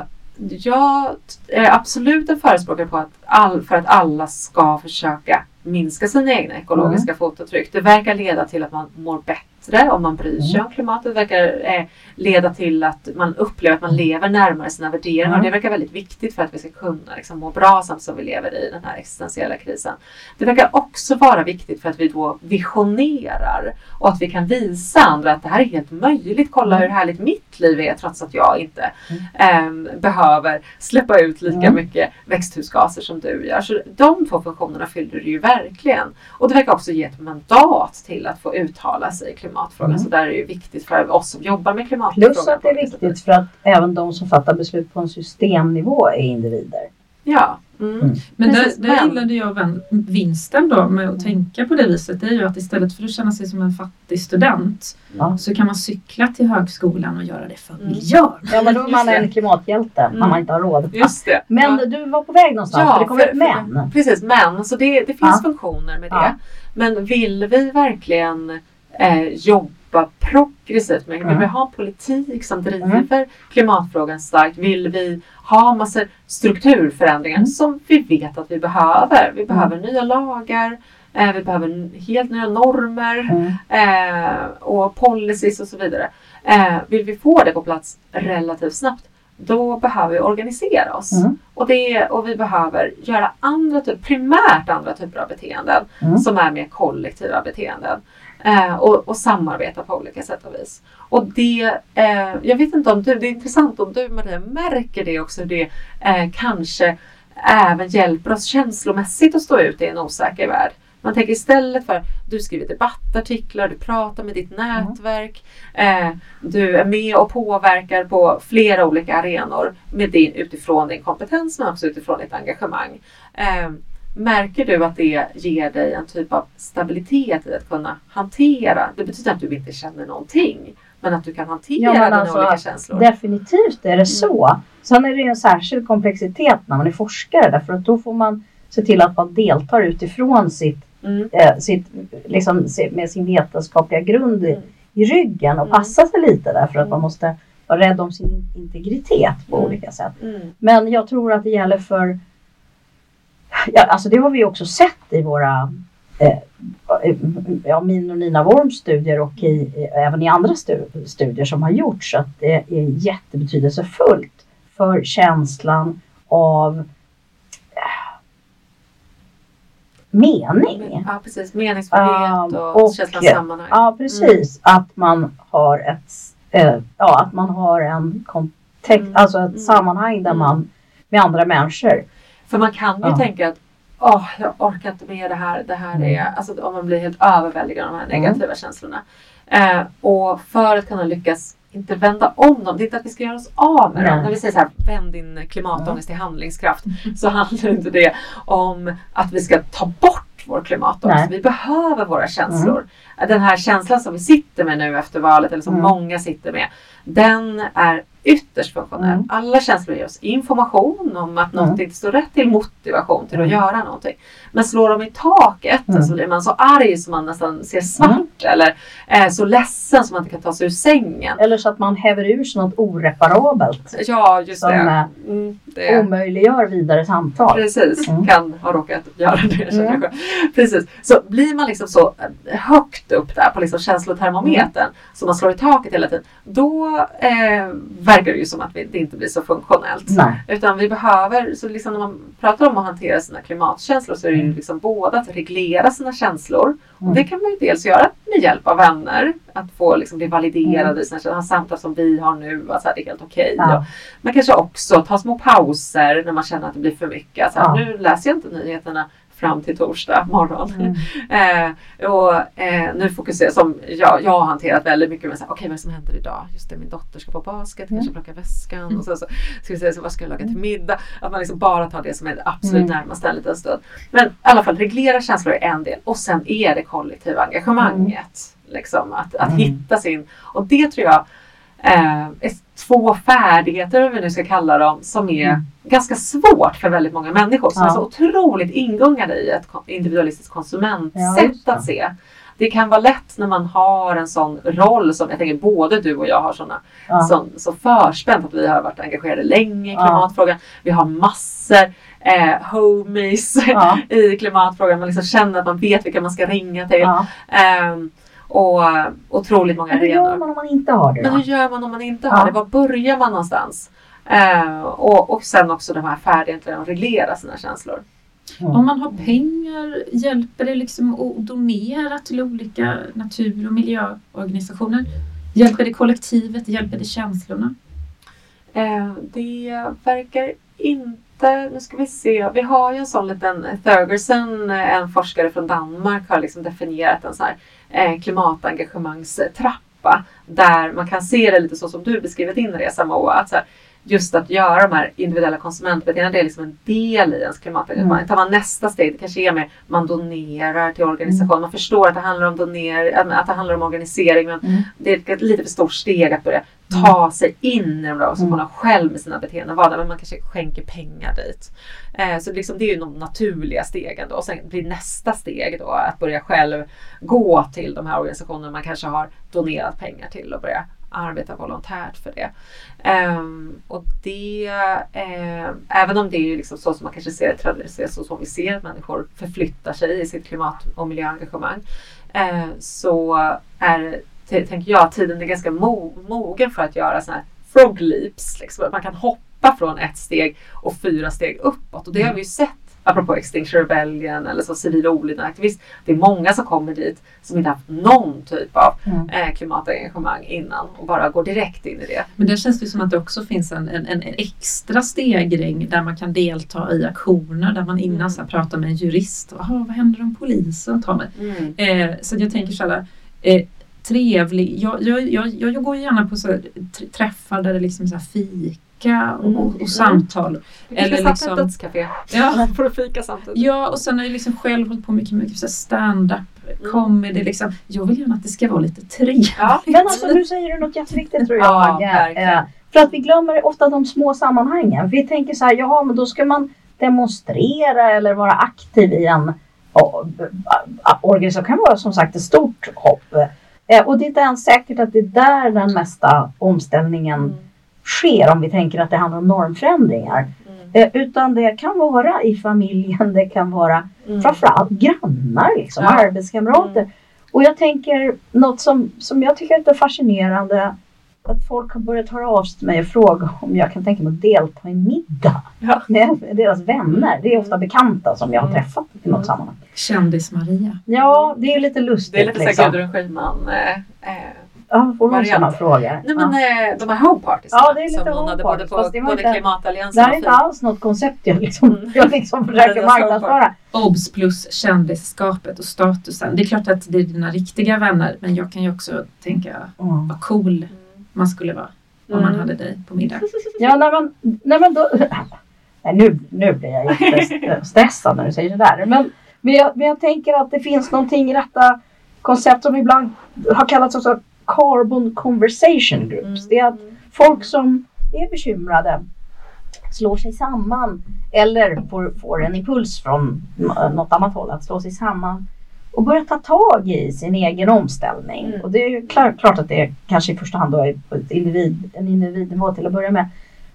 jag är absolut en förespråkare på att all, för att alla ska försöka minska sina egna ekologiska fotavtryck. Det verkar leda till att man mår bättre om man bryr sig Mm. om klimatet. Det verkar eh, leda till att man upplever att man lever närmare sina värderingar. Mm. Och det verkar väldigt viktigt för att vi ska kunna liksom, må bra samtidigt som vi lever i den här existentiella krisen. Det verkar också vara viktigt för att vi då visionerar och att vi kan visa andra att det här är helt möjligt. Kolla Mm. hur härligt mitt liv är trots att jag inte ehm, behöver släppa ut lika Mm. mycket växthusgaser som du gör. Så de två funktionerna fyller du ju verkligen. Och det verkar också ge ett mandat till att få uttala sig i klimatfrågan. Mm. Så där är det ju viktigt för oss som jobbar med Plus att det är viktigt för att även de som fattar beslut på en systemnivå är individer. Ja. Mm. Mm. Men där, Precis, där men- gillade jag vinsten då med att tänka på det viset. Det är ju att istället för att känna sig som en fattig student Ja. så kan man cykla till högskolan och göra det för Mm. miljön. Ja men då är man en klimathjälte Mm. när man inte har råd. Just det. Men Ja. du var på väg någonstans för det kommer ett men. Precis, men. Så det, det finns Ja. funktioner med det. Ja. Men vill vi verkligen eh, jobba progressivt med, vill Mm. vi ha en politik som driver klimatfrågan starkt? Vill vi ha massor strukturförändringar Mm. som vi vet att vi behöver? Vi behöver nya lagar, eh, vi behöver helt nya normer Mm. eh, och policies och så vidare. Eh, vill vi få det på plats relativt snabbt då behöver vi organisera oss. Mm. Och, det, och vi behöver göra andra typer, primärt andra typer av beteenden Mm. som är mer kollektiva beteenden. Eh, och, och samarbeta på olika sätt och vis. Och det, eh, jag vet inte om du, det är intressant om du Maria märker det också, det eh, kanske även hjälper oss känslomässigt att stå ut i en osäker värld. Man tänker istället för, du skriver debattartiklar, du pratar med ditt nätverk, eh, du är med och påverkar på flera olika arenor med din, utifrån din kompetens men också utifrån ditt engagemang. Eh, märker du att det ger dig en typ av stabilitet i att kunna hantera, det betyder att du inte känner någonting, men att du kan hantera Ja, dina alltså, olika känslor. Definitivt är det så. Sen är det en särskild komplexitet när man är forskare därför att då får man se till att man deltar utifrån sitt, Mm. eh, sitt liksom, med sin vetenskapliga grund i, Mm. i ryggen och Mm. passa sig lite därför att Mm. man måste vara rädd om sin integritet på Mm. olika sätt. Mm. Men jag tror att det gäller för Ja, alltså det har vi också sett i våra eh, ja, min och Nina Worms studier och i, även i andra stu- studier som har gjorts att det är jättebetydelsefullt för känslan av eh, mening. Ja, precis. Meningsfullhet och, och- känslan av sammanhang. Ja, precis. Att man har ett, eh, ja, att man har en kontext, Mm. alltså ett Mm. sammanhang där Mm. man med andra människor. För man kan ju Ja. tänka att Åh, jag orkar inte med det här. Det här är, Mm. alltså om man blir helt överväldigad av de här Mm. negativa känslorna. Eh, och för att kunna lyckas, inte vända om dem, det är inte att vi ska göra oss av med dem. Nej. När vi säger så här, vänd din klimatångest till handlingskraft. Så handlar inte det om att vi ska ta bort vår klimatångest. Nej. Vi behöver våra känslor. Den här känslan som vi sitter med nu efter valet, eller som Mm. många sitter med, den är ytterst funktionell. Mm. Alla känslor ger oss information om att något Mm. inte står rätt till, motivation till att Mm. göra någonting. Men slår de i taket Mm. så blir man så arg så man nästan ser svart eller eh, så ledsen som man inte kan ta sig ur sängen. Eller så att man häver ur sig något oreparabelt Ja, just som det. eh, Mm, det. omöjliggör vidare samtal. Precis, Mm. kan ha råkat göra det. Mm. Precis. Så blir man liksom så högt upp där på liksom känslotermometern Mm. så man slår i taket hela tiden. Då eh, verkar det ju som att vi, det inte blir så funktionellt. Nej. Utan vi behöver, så liksom när man pratar om att hantera sina klimatkänslor så är det ju Mm. liksom både att reglera sina känslor och Mm. det kan man ju dels göra med hjälp av vänner. Att få liksom bli validerade Mm. i sina känslor. Samtal som vi har nu, att det är helt okej. Ja. Och Man kanske också tar små pauser när man känner att det blir för mycket. Att Så här, Ja. Nu läser jag inte nyheterna fram till torsdag morgon. Mm. Eh, och eh, nu fokuserar som jag, jag har hanterat väldigt mycket med okej vad är det som händer idag? Just det, min dotter ska på basket, kanske plocka väskan och så, så ska vi säga så vad ska jag laga till middag? Att man liksom bara tar det som är det absolut Mm. närmaste en liten stund. Men i alla fall reglera känslor är en del och sen är det kollektiva engagemanget. Liksom, att, att Mm. hitta sin, och det tror jag eh, är två färdigheter, om vi nu ska kalla dem, som är Mm. ganska svårt för väldigt många människor som Ja. är så otroligt ingångade i ett individualistiskt Ja, konsumentsätt det. att se. Det kan vara lätt när man har en sån roll som jag tänker både du och jag har såna, Ja. så, så förspänt att vi har varit engagerade länge i Ja. klimatfrågan. Vi har massor eh, homies Ja. i klimatfrågan. Man liksom känner att man vet vilka man ska ringa till. Ja. Och otroligt många Men hur gör arenor. man om man inte har det Men då? hur gör man om man inte Ja. har det? Var börjar man någonstans? Eh, och, och sen också de här färdigheterna att reglera sina känslor. Om man har pengar, hjälper det liksom att donera till olika natur och miljöorganisationer? Hjälper det kollektivet? Hjälper det känslorna? Eh, det verkar inte, nu ska vi se, vi har ju en sån liten, Thurgerson, en forskare från Danmark har liksom definierat en sån här en klimatengagemangstrappa där man kan se det lite så som du beskriver din resa Moa. Att så här, just att göra de här individuella konsumentbeteendena, det är liksom en del i ens klimatengagemang. Mm. Tar man nästa steg, det kanske är mer man donerar till organisation. Man förstår att det handlar om doner, att det handlar om organisering men Mm. det är ett lite för stort steg att börja ta sig in i de där organisationerna själv med sina beteenden. Vara där, men man kanske skänker pengar dit. Eh, så liksom, det är ju de naturliga stegen då. Och sen blir nästa steg då att börja själv gå till de här organisationerna man kanske har donerat pengar till och börja arbeta volontärt för det. Um, och det, eh, även om det är liksom så som man kanske ser det traditionellt, så som vi ser att människor förflyttar sig i sitt klimat och miljöengagemang, uh, så är tänker jag tiden är ganska mo- mogen för att göra sådana här frog leaps. Liksom. Att man kan hoppa från ett steg och fyra steg uppåt. Och det har vi ju sett apropå Extinction Rebellion eller så civil olydnad aktivist. Det är många som kommer dit som inte haft någon typ av Mm. eh, klimatengagemang innan och bara går direkt in i det. Men där känns det som att det också finns en, en, en extra stegring där man kan delta i aktioner där man innan här pratar med en jurist. Jaha, vad händer om polisen tar mig? Eh, så jag tänker så här, eh, trevlig. Jag, jag, jag, jag går gärna på så träffar där det liksom så här fika och, Mm. och, och samtal. Eller Eller liksom... ett dödscafé. Ja, Får du fika samtidigt? ja, och sen har jag liksom själv hållit på mycket med så här stand-up, Mm. comedy. Liksom. Jag vill gärna att det ska vara lite trevligt. Ja. Men alltså nu säger du något jätteviktigt tror jag. Ja, verkligen. eh, för att vi glömmer ofta de små sammanhangen. Vi tänker så här, jaha men då ska man demonstrera eller vara aktiv i en ja, organisation. Det kan vara som sagt ett stort hopp. Eh, och det är inte ens säkert att det är där den mesta omställningen Mm. Sker om vi tänker att det handlar om normförändringar. Mm. Eh, utan det kan vara i familjen, det kan vara Mm. framförallt grannar, liksom, Ja. arbetskamrater. Och jag tänker något som, som jag tycker är lite fascinerande. Att folk har börjat höra av sig till mig och fråga om jag kan tänka mig att delta i middag Ja. med deras vänner. Det är ofta bekanta som jag har Mm. träffat i något sammanhang. Kändis-Maria. Ja, det är lite lustigt. Det är lite liksom. så här Gudrun Schyman. Eh, eh, Ja, får man sådana frågor? nej Ja. men eh, de här home parties Ja, det är lite som hon hade både det på både inte- Det Klimatalliansen här är inte alls något koncept jag liksom, Mm. jag liksom försöker marknadsföra. Obs plus kändisskapet och statusen. Det är klart att det är dina riktiga vänner men jag kan ju också tänka Mm. vad cool man skulle vara om man Mm. hade dig på middag. Ja, nej men, nej, men då... Nej, nu, nu blir jag jättestressad när du säger sådär. Men, men, jag, men jag tänker att det finns någonting i detta koncept som ibland har kallats också carbon conversation groups. Mm. Det är att folk som är bekymrade slår sig samman eller får, får en impuls från något annat håll att slå sig samman och börja ta tag i sin egen omställning. Mm. Och det är ju klart, att det kanske i första hand då är på ett individ, en individnivå till att börja med.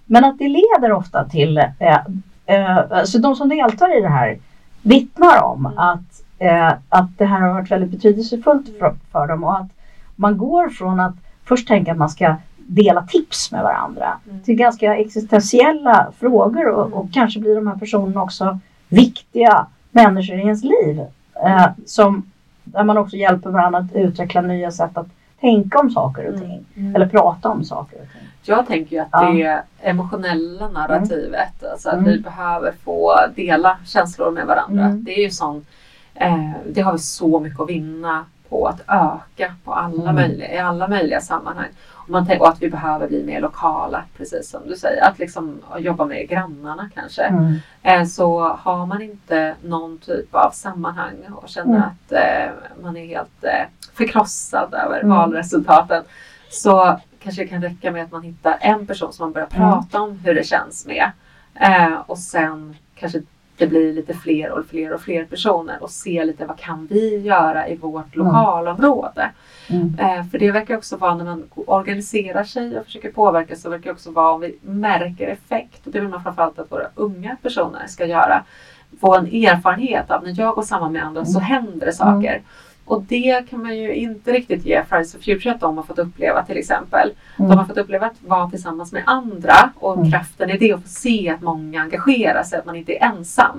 Men att det leder ofta till, eh, eh, alltså de som deltar i det här vittnar om Mm. att, eh, att det här har varit väldigt betydelsefullt för, för dem och att man går från att först tänka att man ska dela tips med varandra Mm. till ganska existentiella frågor och, Mm. och kanske blir de här personerna också viktiga människor i ens liv. Eh, som, där man också hjälper varandra att utveckla nya sätt att tänka om saker och ting. Mm. Eller prata om saker och ting. Jag tänker ju att Ja. det emotionella narrativet, alltså att Mm. vi behöver få dela känslor med varandra. Mm. Det är ju sån, eh, det har vi så mycket att vinna på att öka på alla Mm. möjliga, i alla möjliga sammanhang. Och, man och att vi behöver bli mer lokala, precis som du säger. Att liksom jobba med grannarna kanske. Mm. Eh, så har man inte någon typ av sammanhang och känner Mm. att eh, man är helt eh, förkrossad över Mm. valresultaten så kanske det kan räcka med att man hittar en person som man börjar Mm. prata om hur det känns med. Eh, och sen kanske det blir lite fler och fler och fler personer och se lite vad kan vi göra i vårt Mm. lokalområde. Mm. Eh, för det verkar också vara när man organiserar sig och försöker påverka så verkar det också vara om vi märker effekt. Och det vill man framförallt att våra unga personer ska göra. Få en erfarenhet av när jag går samman med andra så Mm. händer det saker. Och det kan man ju inte riktigt ge Fridays for Future att de har fått uppleva till exempel. De har Mm. fått uppleva att vara tillsammans med andra och Mm. kraften i det och få se att många engagerar sig, att man inte är ensam.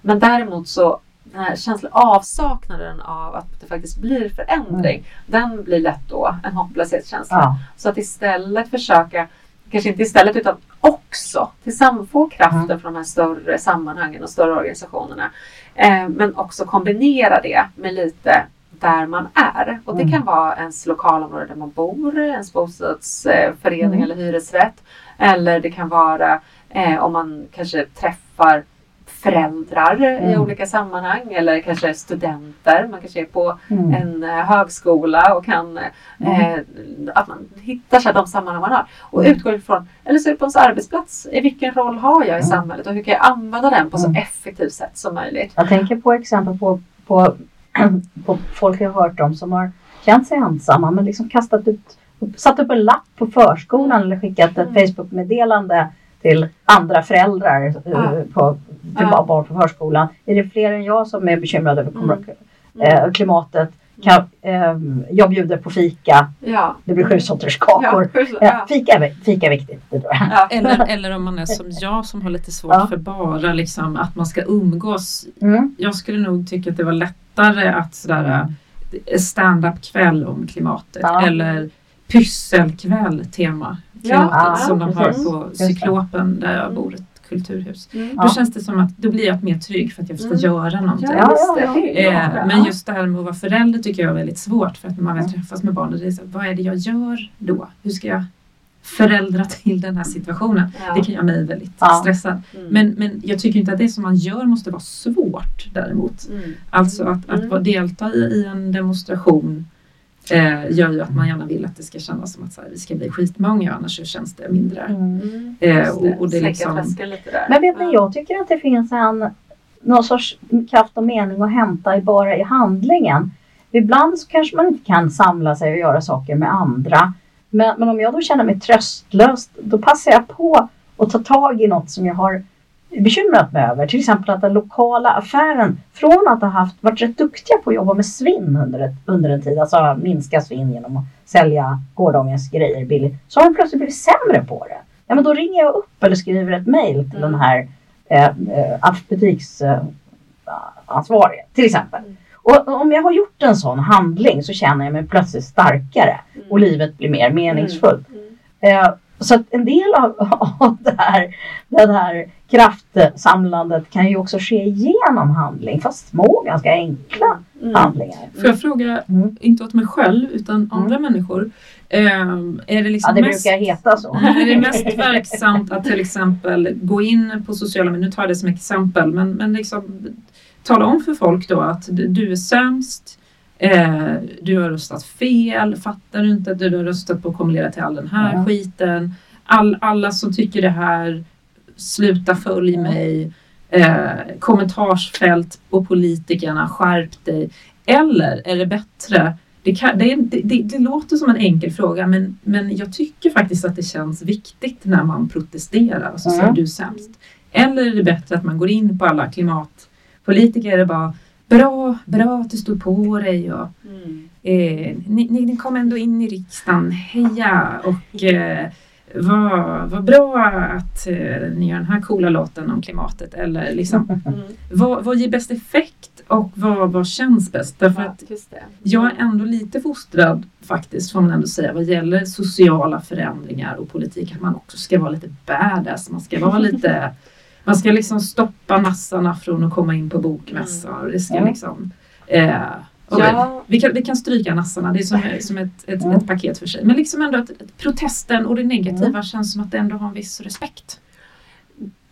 Men däremot så den här känslan, avsaknaden av att det faktiskt blir förändring, den blir lätt då en hopplöshetskänsla. Ja. Så att istället försöka, kanske inte istället utan också tillsammans få kraften Mm. från de här större sammanhangen och större organisationerna. Eh, men också kombinera det med lite där man är. Och det Mm. kan vara ens lokalområde där man bor, ens bostadsförening Mm. eller hyresrätt. Eller det kan vara eh, om man kanske träffar föräldrar i Mm. olika sammanhang eller kanske studenter. Man kanske är på Mm. en eh, högskola och kan eh, att man hittar sig de sammanhang man har och Mm. utgår ifrån, eller så är det på ens arbetsplats, i vilken roll har jag i Mm. samhället och hur kan jag använda den på så Mm. effektivt sätt som möjligt. Jag tänker på exempel på, på folk jag har hört om som har känt sig ensamma men liksom kastat ut, satt upp en lapp på förskolan eller skickat ett Mm. Facebook-meddelande till andra föräldrar eh, Ja. på, till Ja. barn på förskolan. Är det fler än jag som är bekymrade över Mm. eh, klimatet? Kan, eh, jag bjuder på fika. Ja. Det blir sju sorters kakor. Ja, Eh, ja. fika, är, fika är viktigt. Eller, eller om man är som jag som har lite svårt Ja. för bara liksom, att man ska umgås. Mm. Jag skulle nog tycka att det var lättare att sådär eh, stand-up kväll om klimatet Ja. eller pysselkväll tema klimatet Ja, som de har på. Cyklopen där jag bor, kulturhus. Mm. Ja. Då känns det som att då blir jag mer trygg för att jag ska Mm. göra någonting. Ja, Ja, ja, Eh, men just det här med att vara förälder tycker jag är väldigt svårt för att när man väl träffas med barnet, det är så, vad är det jag gör då? Hur ska jag föräldra till den här situationen? Ja. Det kan göra mig väldigt Ja. stressad. Mm. Men, men jag tycker inte att det som man gör måste vara svårt däremot. Mm. Alltså att, att Mm. delta i, i en demonstration eh, gör ju att man gärna vill att det ska kännas som att så här, vi ska bli skitmånga annars så känns det mindre. Mm. Eh, Just och, och det är Sänka liksom. Men vet ni, Ja. jag tycker att det finns en någon sorts kraft och mening att hämta i bara i handlingen. Ibland så kanske man inte kan samla sig och göra saker med andra. Men, men om jag då känner mig tröstlös, då passar jag på att ta tag i något som jag har bekymrat mig över. Till exempel att den lokala affären, från att ha haft, varit rätt duktiga på att jobba med svinn under, ett, under en tid, alltså minska svinn genom att sälja gårdagens grejer billigt, så har de plötsligt blivit sämre på det. Ja, men då ringer jag upp eller skriver ett mejl till Mm. den här eh, eh, butiksansvarige till exempel. Mm. Och om jag har gjort en sån handling så känner jag mig plötsligt starkare Mm. och livet blir mer meningsfullt. Mm. Eh, så att en del av, av det här, det här kraftsamlandet kan ju också ske genom handling, fast små, ganska enkla Mm. handlingar. Får jag fråga, Mm. inte åt mig själv utan andra människor. ehm, är det Ja, liksom det mest, brukar heta så. är det mest verksamt att till exempel gå in på sociala medier, nu tar jag det som exempel, men, men liksom tala om för folk då att du- du är sämst, eh, du har röstat fel, fattar du inte att du har röstat på att kommer leda till all den här Ja. skiten. All, alla som tycker det här, sluta följ mig. Eh, kommentarsfält på politikerna, skärp dig. Eller är det bättre det, kan, det, det, det, låter som en enkel fråga men, men jag tycker faktiskt att det känns viktigt när man protesterar och så säger mm. du sämst. Eller är det bättre att man går in på alla klimatpolitiker och bara Bra, bra att du stod på dig och mm. eh, ni, ni, kom ändå in i riksdagen, heja och eh, vad, vad bra att eh, ni gör den här coola låten om klimatet eller liksom mm. vad, vad ger bäst effekt och vad, vad känns bäst? Därför att jag är ändå lite fostrad faktiskt får man ändå säga vad gäller sociala förändringar och politik att man också ska vara lite badass, man ska vara lite man ska liksom stoppa nassarna från att komma in på bokmässor. Mm. Det ska liksom eh, Ja. Vi, kan, vi kan stryka nassarna, det är som, som ett, ett, ett, paket för sig. Men liksom ändå att, att protesten och det negativa mm. känns som att det ändå har en viss respekt.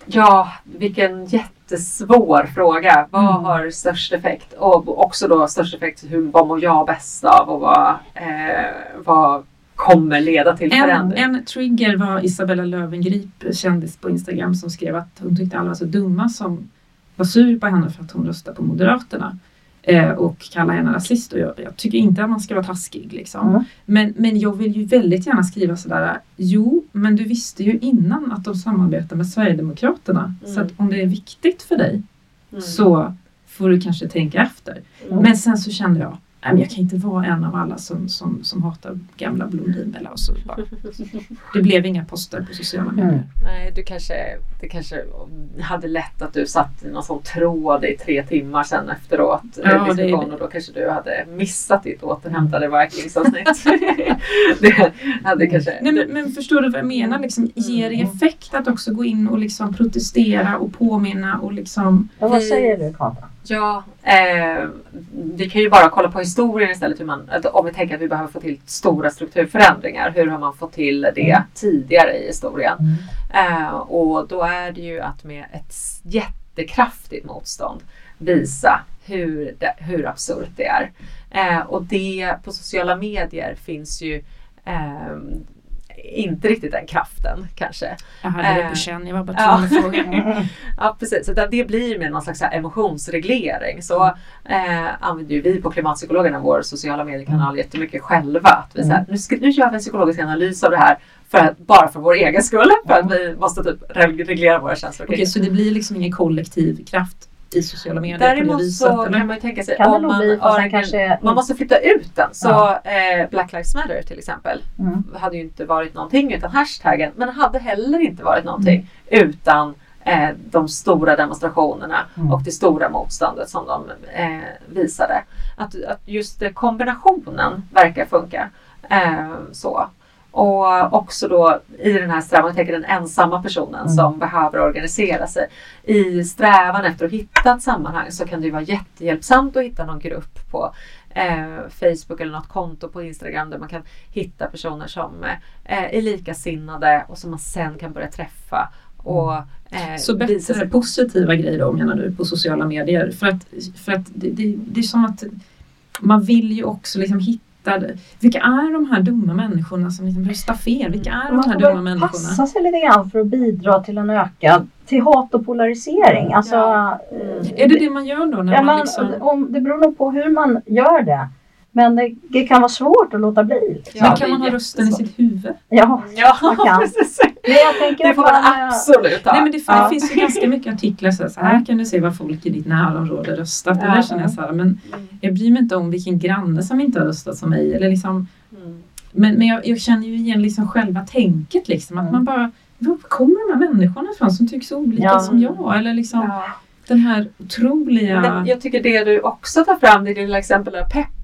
Ja, vilken jättesvår fråga. Vad mm. har störst effekt? Och också då störst effekt, hur, vad mår jag bäst av och vad, eh, vad kommer leda till förändring? En, en trigger var Isabella Löwengrip, kändis på Instagram, som skrev att hon tyckte alla var så dumma som var sur på henne för att hon röstade på Moderaterna eh, och kalla henne rasist. Och jag, jag, tycker inte att man ska vara taskig. Liksom. Mm. Men, men jag vill ju väldigt gärna skriva sådär, jo, men du visste ju innan att de samarbetar med Sverigedemokraterna. Mm. Så att om det är viktigt för dig mm. så får du kanske tänka efter. Mm. Men sen så kände jag, Nej, men jag kan inte vara en av alla som, som, som hatar gamla Blondinbella. Och så bara. Det blev inga poster på sociala medier. Mm. Nej, du kanske, det kanske hade lätt att du satt i någon sån tråd i tre timmar sen efteråt. Ja, diskussion, det, och då kanske du hade missat ditt återhämtade Vikings-avsnitt. det hade kanske... Nej, men, men, förstår du vad jag menar? Liksom, ger det mm. effekt att också gå in och liksom protestera och påminna och liksom... Ja, vad säger du Kata? Ja, eh, vi kan ju bara kolla på historien istället. Hur man, om vi tänker att vi behöver få till stora strukturförändringar. Hur har man fått till det mm. tidigare i historien? Mm. Eh, och då är det ju att med ett jättekraftigt motstånd visa hur, det, hur absurt det är. Eh, och det på sociala medier finns ju eh, inte riktigt den kraften kanske. Jag hade det på eh, känn, jag var bara tvungen att fråga. ja precis, så det blir mer någon slags emotionsreglering. Så eh, använder ju vi på Klimatpsykologerna vår sociala mediekanal mm. jättemycket själva. Att vi, så här, nu, ska, nu gör vi en psykologisk analys av det här för att, bara för vår egen skull. För att vi måste typ reglera våra känslor. Okej, okay, så det blir liksom ingen kollektiv kraft i sociala medier Däremot på det viset? så eller? kan man ju tänka sig kan om man, bli, en, kanske... man måste flytta ut den. Så ja. eh, Black Lives Matter till exempel mm. hade ju inte varit någonting utan hashtaggen men hade heller inte varit någonting mm. utan eh, de stora demonstrationerna mm. och det stora motståndet som de eh, visade. Att, att just kombinationen verkar funka. Eh, så. Och också då i den här strävan, jag tänker den ensamma personen mm. som behöver organisera sig. I strävan efter att hitta ett sammanhang så kan det ju vara jättehjälpsamt att hitta någon grupp på eh, Facebook eller något konto på Instagram där man kan hitta personer som eh, är likasinnade och som man sen kan börja träffa. Och, eh, så bättre positiva grejer då menar du på sociala medier? För att, för att det, det, det är som att man vill ju också liksom hitta hittade, vilka är de här dumma människorna som liksom röstar fel? Vilka är de här dumma människorna? Man passa sig lite grann för att bidra till en ökad till hat och polarisering. Alltså, ja. mm. Är det det man gör då? När ja, man, liksom... om, det beror nog på hur man gör det. Men det, det, kan vara svårt att låta bli. Liksom. Ja, kan man ha rösten i sitt huvud? Ja, ja man kan. Men jag tänker det får man, man absolut ha. Nej, men det, ja. det finns ju ganska mycket artiklar så här, så här kan du se vad folk i ditt närområde röstat. Ja. Och där känner jag så här, men mm. jag bryr mig inte om vilken granne som inte har röstat som mig. Eller liksom, mm. Men, men jag, jag, känner ju igen liksom själva tänket liksom. Att mm. man bara, var kommer de här människorna ifrån som tycks olika ja. som jag? Eller liksom den här otroliga... Men jag tycker det du också tar fram, det lilla exempel av peppa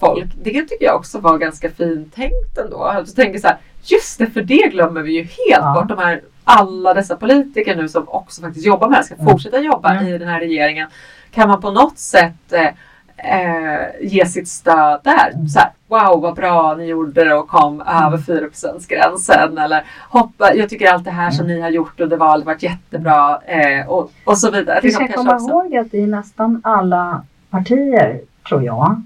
folk. Det tycker jag också var ganska fint tänkt ändå. Alltså tänker så här, just det, för det glömmer vi ju helt ja. bort. De här, alla dessa politiker nu som också faktiskt jobbar med det ska mm. fortsätta jobba mm. i den här regeringen. Kan man på något sätt eh, eh, ge sitt stöd där. Mm. Så här, wow vad bra ni gjorde det och kom mm. över 4 gränsen eller hoppa, jag tycker allt det här som mm. ni har gjort under valet varit jättebra eh, och, och så vidare. Vi ska komma också. ihåg att i nästan alla partier tror jag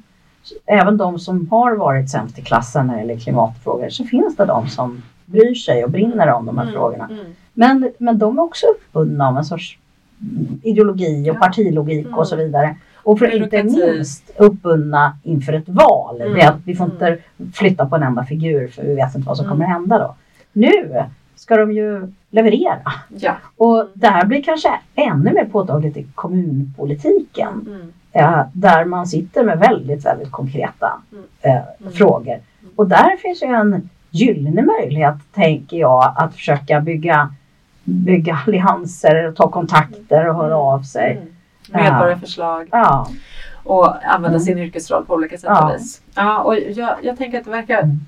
även de som har varit sämst i klassen när det gäller klimatfrågor så finns det de som bryr sig och brinner om de här mm, frågorna. Mm. Men, men de är också uppbundna av en sorts ideologi och ja. partilogik mm. och så vidare. Och för inte minst uppbundna inför ett val. Mm. Det att vi får inte flytta på en enda figur för vi vet inte vad som Mm. kommer hända då. Nu ska de ju leverera. Ja. Och det här blir kanske ännu mer påtagligt i kommunpolitiken. Mm. Eh, där man sitter med väldigt, väldigt konkreta Mm. eh, Mm. frågor. Och där finns ju en gyllene möjlighet, tänker jag, att försöka bygga, bygga allianser, ta kontakter och höra av sig. Mm. Medborgarförslag Ja, och använda Mm. sin yrkesroll på olika sätt Ja. och vis. Ja, och jag, jag tänker att det verkar Mm.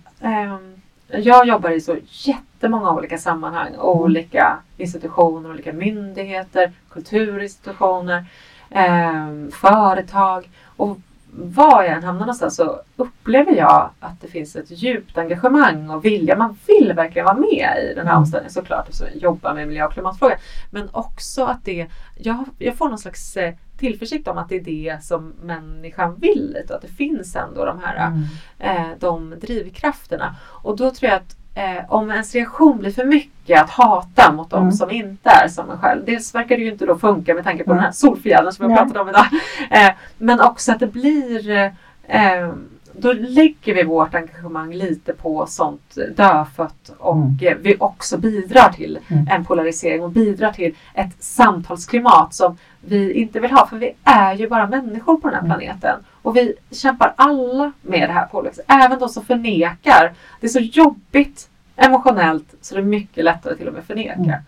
ehm, jag jobbar i så jättemånga olika sammanhang, Mm. olika institutioner, olika myndigheter, kulturinstitutioner, ehm, företag. Och var jag än hamnar någonstans så upplever jag att det finns ett djupt engagemang och vilja. Man vill verkligen vara med i den här Mm. omställningen såklart, eftersom jag jobbar med miljö och klimatfrågan. Men också att det, jag, jag får någon slags eh, tillförsikt om att det är det som människan vill och att det finns ändå de här mm. eh, de drivkrafterna. Och då tror jag att eh, om ens reaktion blir för mycket att hata mot de Mm. som inte är som en själv. Dels verkar det ju inte då funka med tanke på Mm. den här solfjädern som Nej. pratade om idag. Eh, men också att det blir eh, då lägger vi vårt engagemang lite på sånt dödfött och Mm. eh, vi också bidrar till Mm. en polarisering och bidrar till ett samtalsklimat som vi inte vill ha. För vi är ju bara människor på den här Mm. planeten. Och vi kämpar alla med det här på olika sätt. Även de som förnekar. Det är så jobbigt emotionellt så det är mycket lättare till och med förneka. Mm.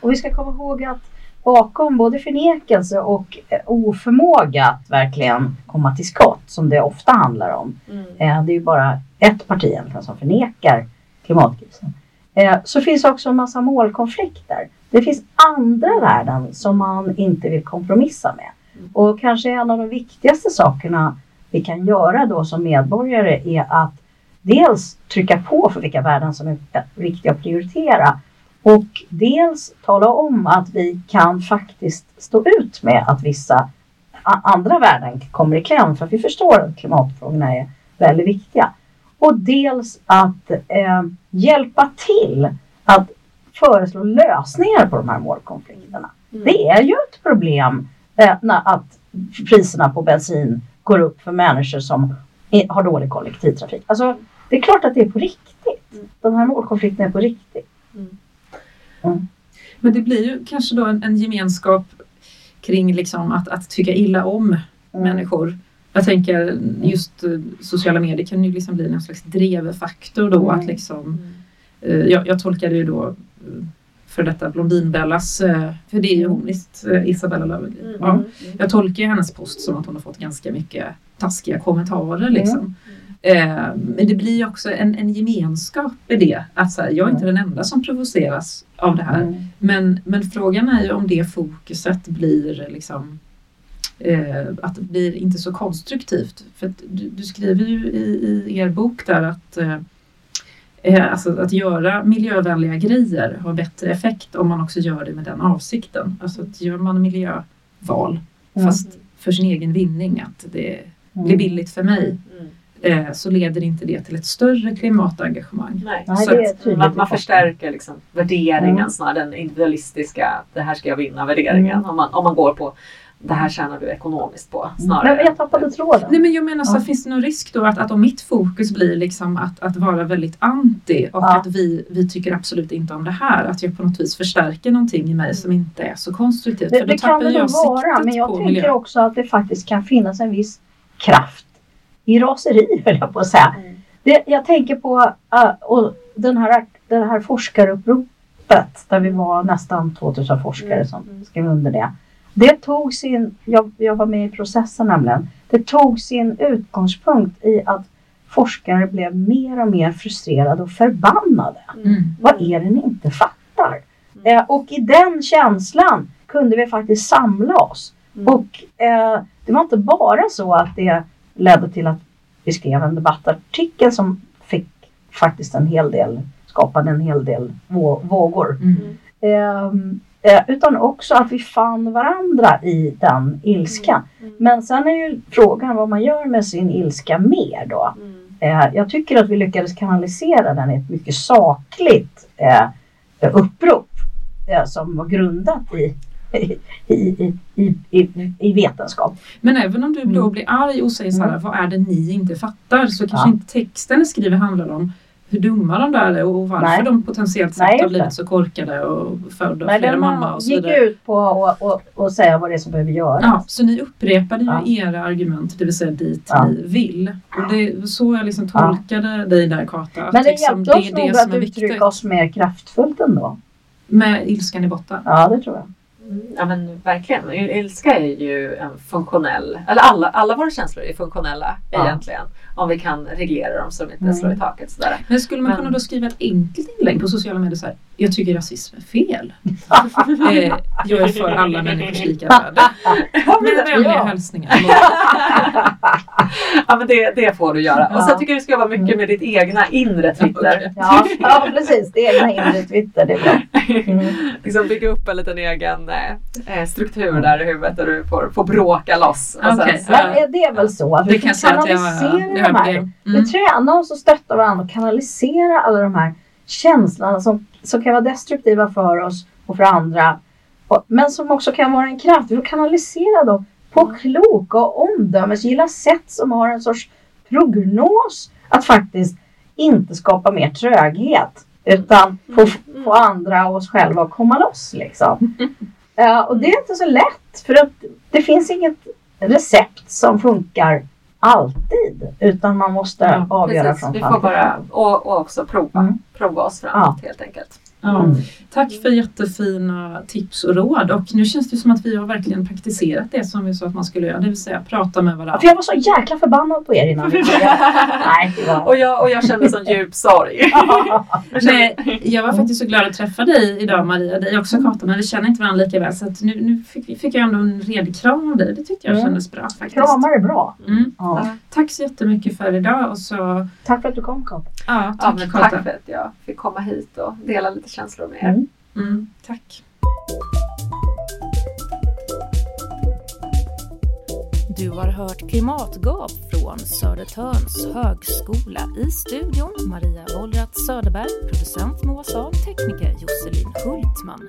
Och vi ska komma ihåg att bakom både förnekelse och eh, oförmåga att verkligen komma till skott, som det ofta handlar om, Mm. eh, det är ju bara ett parti egentligen som förnekar klimatkrisen, eh, så finns också en massa målkonflikter. Det finns andra värden som man inte vill kompromissa med. Mm. Och kanske en av de viktigaste sakerna vi kan göra då som medborgare är att dels trycka på för vilka värden som är viktiga att prioritera och dels tala om att vi kan faktiskt stå ut med att vissa andra värden kommer i kläm för att vi förstår att klimatfrågorna är väldigt viktiga. Och dels att eh, hjälpa till att föreslå lösningar på de här målkonflikterna. Mm. Det är ju ett problem eh, när, att priserna på bensin går upp för människor som har dålig kollektivtrafik. Alltså, det är klart att det är på riktigt. Mm. De här målkonflikterna är på riktigt. Mm. Men det blir ju kanske då en, en gemenskap kring liksom att, att tycka illa om Mm. människor. Jag tänker just eh, sociala medier kan ju liksom bli någon slags drevfaktor då att liksom Mm. eh, jag, jag tolkade ju då eh, för detta Blondinbellas, för det är ju hon visst, Isabella Löwengrip. Mm. Ja. Mm. Jag tolkar ju hennes post som att hon har fått ganska mycket taskiga kommentarer Mm. Eh, men det blir också en, en gemenskap i det. Att här, jag är inte den enda som provoceras av det här. Mm. Men, men frågan är ju om det fokuset blir liksom eh, att det blir inte så konstruktivt. För du, du skriver ju i, i er bok där att eh, alltså att göra miljövänliga grejer har bättre effekt om man också gör det med den avsikten. Alltså att gör man miljöval Mm. fast för sin egen vinning, att det Mm. blir billigt för mig, Mm. Eh, så leder inte det till ett större klimatengagemang. Nej. Nej, Så det är att. Man, man förstärker liksom värderingen Mm. snarare den individualistiska, det här ska jag vinna värderingen. Mm. Om, man, om man går på det här tjänar du ekonomiskt på snarare. Men jag tappade tråden. Nej men jag menar så Ja. finns det någon risk då att, att om mitt fokus blir liksom att, att vara väldigt anti och Ja. att vi, vi tycker absolut inte om det här, att jag på något vis förstärker någonting i mig som inte är så konstruktivt. Det, för då det kan det nog vara, men jag tänker miljö. också att det faktiskt kan finnas en viss kraft i raseri, höll jag på att säga. Mm. Det, jag tänker på och den här, det här forskaruppropet där vi var nästan 2000 forskare Mm, som mm. skrev under det. Det tog sin, jag, jag var med i processen nämligen, det tog sin utgångspunkt i att forskare blev mer och mer frustrerade och förbannade. Mm. Vad är det ni inte fattar? Mm. Eh, och i den känslan kunde vi faktiskt samla oss. Mm. Och eh, det var inte bara så att det ledde till att vi skrev en debattartikel som fick faktiskt en hel del, skapade en hel del vå- vågor. Mm. Eh, utan också att vi fann varandra i den ilskan. Mm. Men sen är ju frågan vad man gör med sin ilska mer då. Mm. Eh, jag tycker att vi lyckades kanalisera den i ett mycket sakligt eh, upprop som var grundat i i, i, i, i, vetenskap. Men även om du då Mm. blir arg och säger så här, Mm. vad är det ni inte fattar? Så kanske Ja. inte texten ni skriver handlar om hur dumma de där är och varför Nej. de potentiellt sett har blivit så korkade och födda av Nej, flera mamma och så gick vidare. ut på att och, och säga vad det är som behöver göras. Ja, så ni upprepade ju Ja. era argument, det vill säga dit Ja. ni vill. Och det så jag liksom Ja. tolkade dig där Kata. Att Men det liksom, hjälpte oss är nog det som att uttrycka viktigt. oss mer kraftfullt ändå. Med ilskan i botten. Ja, det tror jag. Mm, Ja men verkligen. Il- Ilska är ju en funktionell, eller alla, alla våra känslor är funktionella Ja. egentligen. Om vi kan reglera dem så de inte Mm. slår i taket sådär. Men skulle man Men- kunna då skriva ett enkelt inlägg på sociala medier så här, jag tycker rasism är fel. eh, jag är för alla människors lika värde. Med vänliga hälsningar. ja men det, det får du göra. Och sen tycker jag du ska jobba mycket med ditt egna inre Twitter. Ja, ja precis. Det egna inre Twitter, det är bra. Mm. liksom bygga upp en liten egen eh, eh, struktur där i huvudet där du får, får bråka loss. Och Okej. sen, så, Men är det väl så att Det vi kan jag jag, kanalisera jag de här problem. Vi Mm. tränar oss och stöttar varandra och kanalisera alla de här känslorna som, som kan vara destruktiva för oss och för andra. Och, men som också kan vara en kraft. Vi får kanalisera dem på kloka och omdömesgilla sätt som har en sorts prognos att faktiskt inte skapa mer tröghet utan få, få andra och oss själva att komma loss. Liksom. Ja, och det är inte så lätt för att det finns inget recept som funkar alltid utan man måste Ja, avgöra precis, från vi fall får till bara och, och också prova, Mm. prova oss framåt helt enkelt. Ja. Mm. Tack för jättefina tips och råd och nu känns det som att vi har verkligen praktiserat det som vi sa att man skulle göra, det vill säga prata med varandra. För jag var så jäkla förbannad på er innan vi började. Nej, var... Och jag, och jag kände sån djup sorg. Nej, jag var faktiskt så glad att träffa dig idag Maria, dig också Kata, men vi känner inte varandra lika väl så nu, nu fick, fick jag ändå en redig kram av dig. Det tyckte jag Mm. kändes bra faktiskt. Kramar är bra. Mm. Ja. Tack så jättemycket för idag och så Tack för att du kom Kata. ja, Ja, tack Kata. tack för att jag fick komma hit och dela lite känslor med er. Mm. Mm, tack. Du har hört Klimatgap från Södertörns högskola. I studion Maria Wollratz Söderberg, producent Moa Saab, tekniker Josselin Hultman.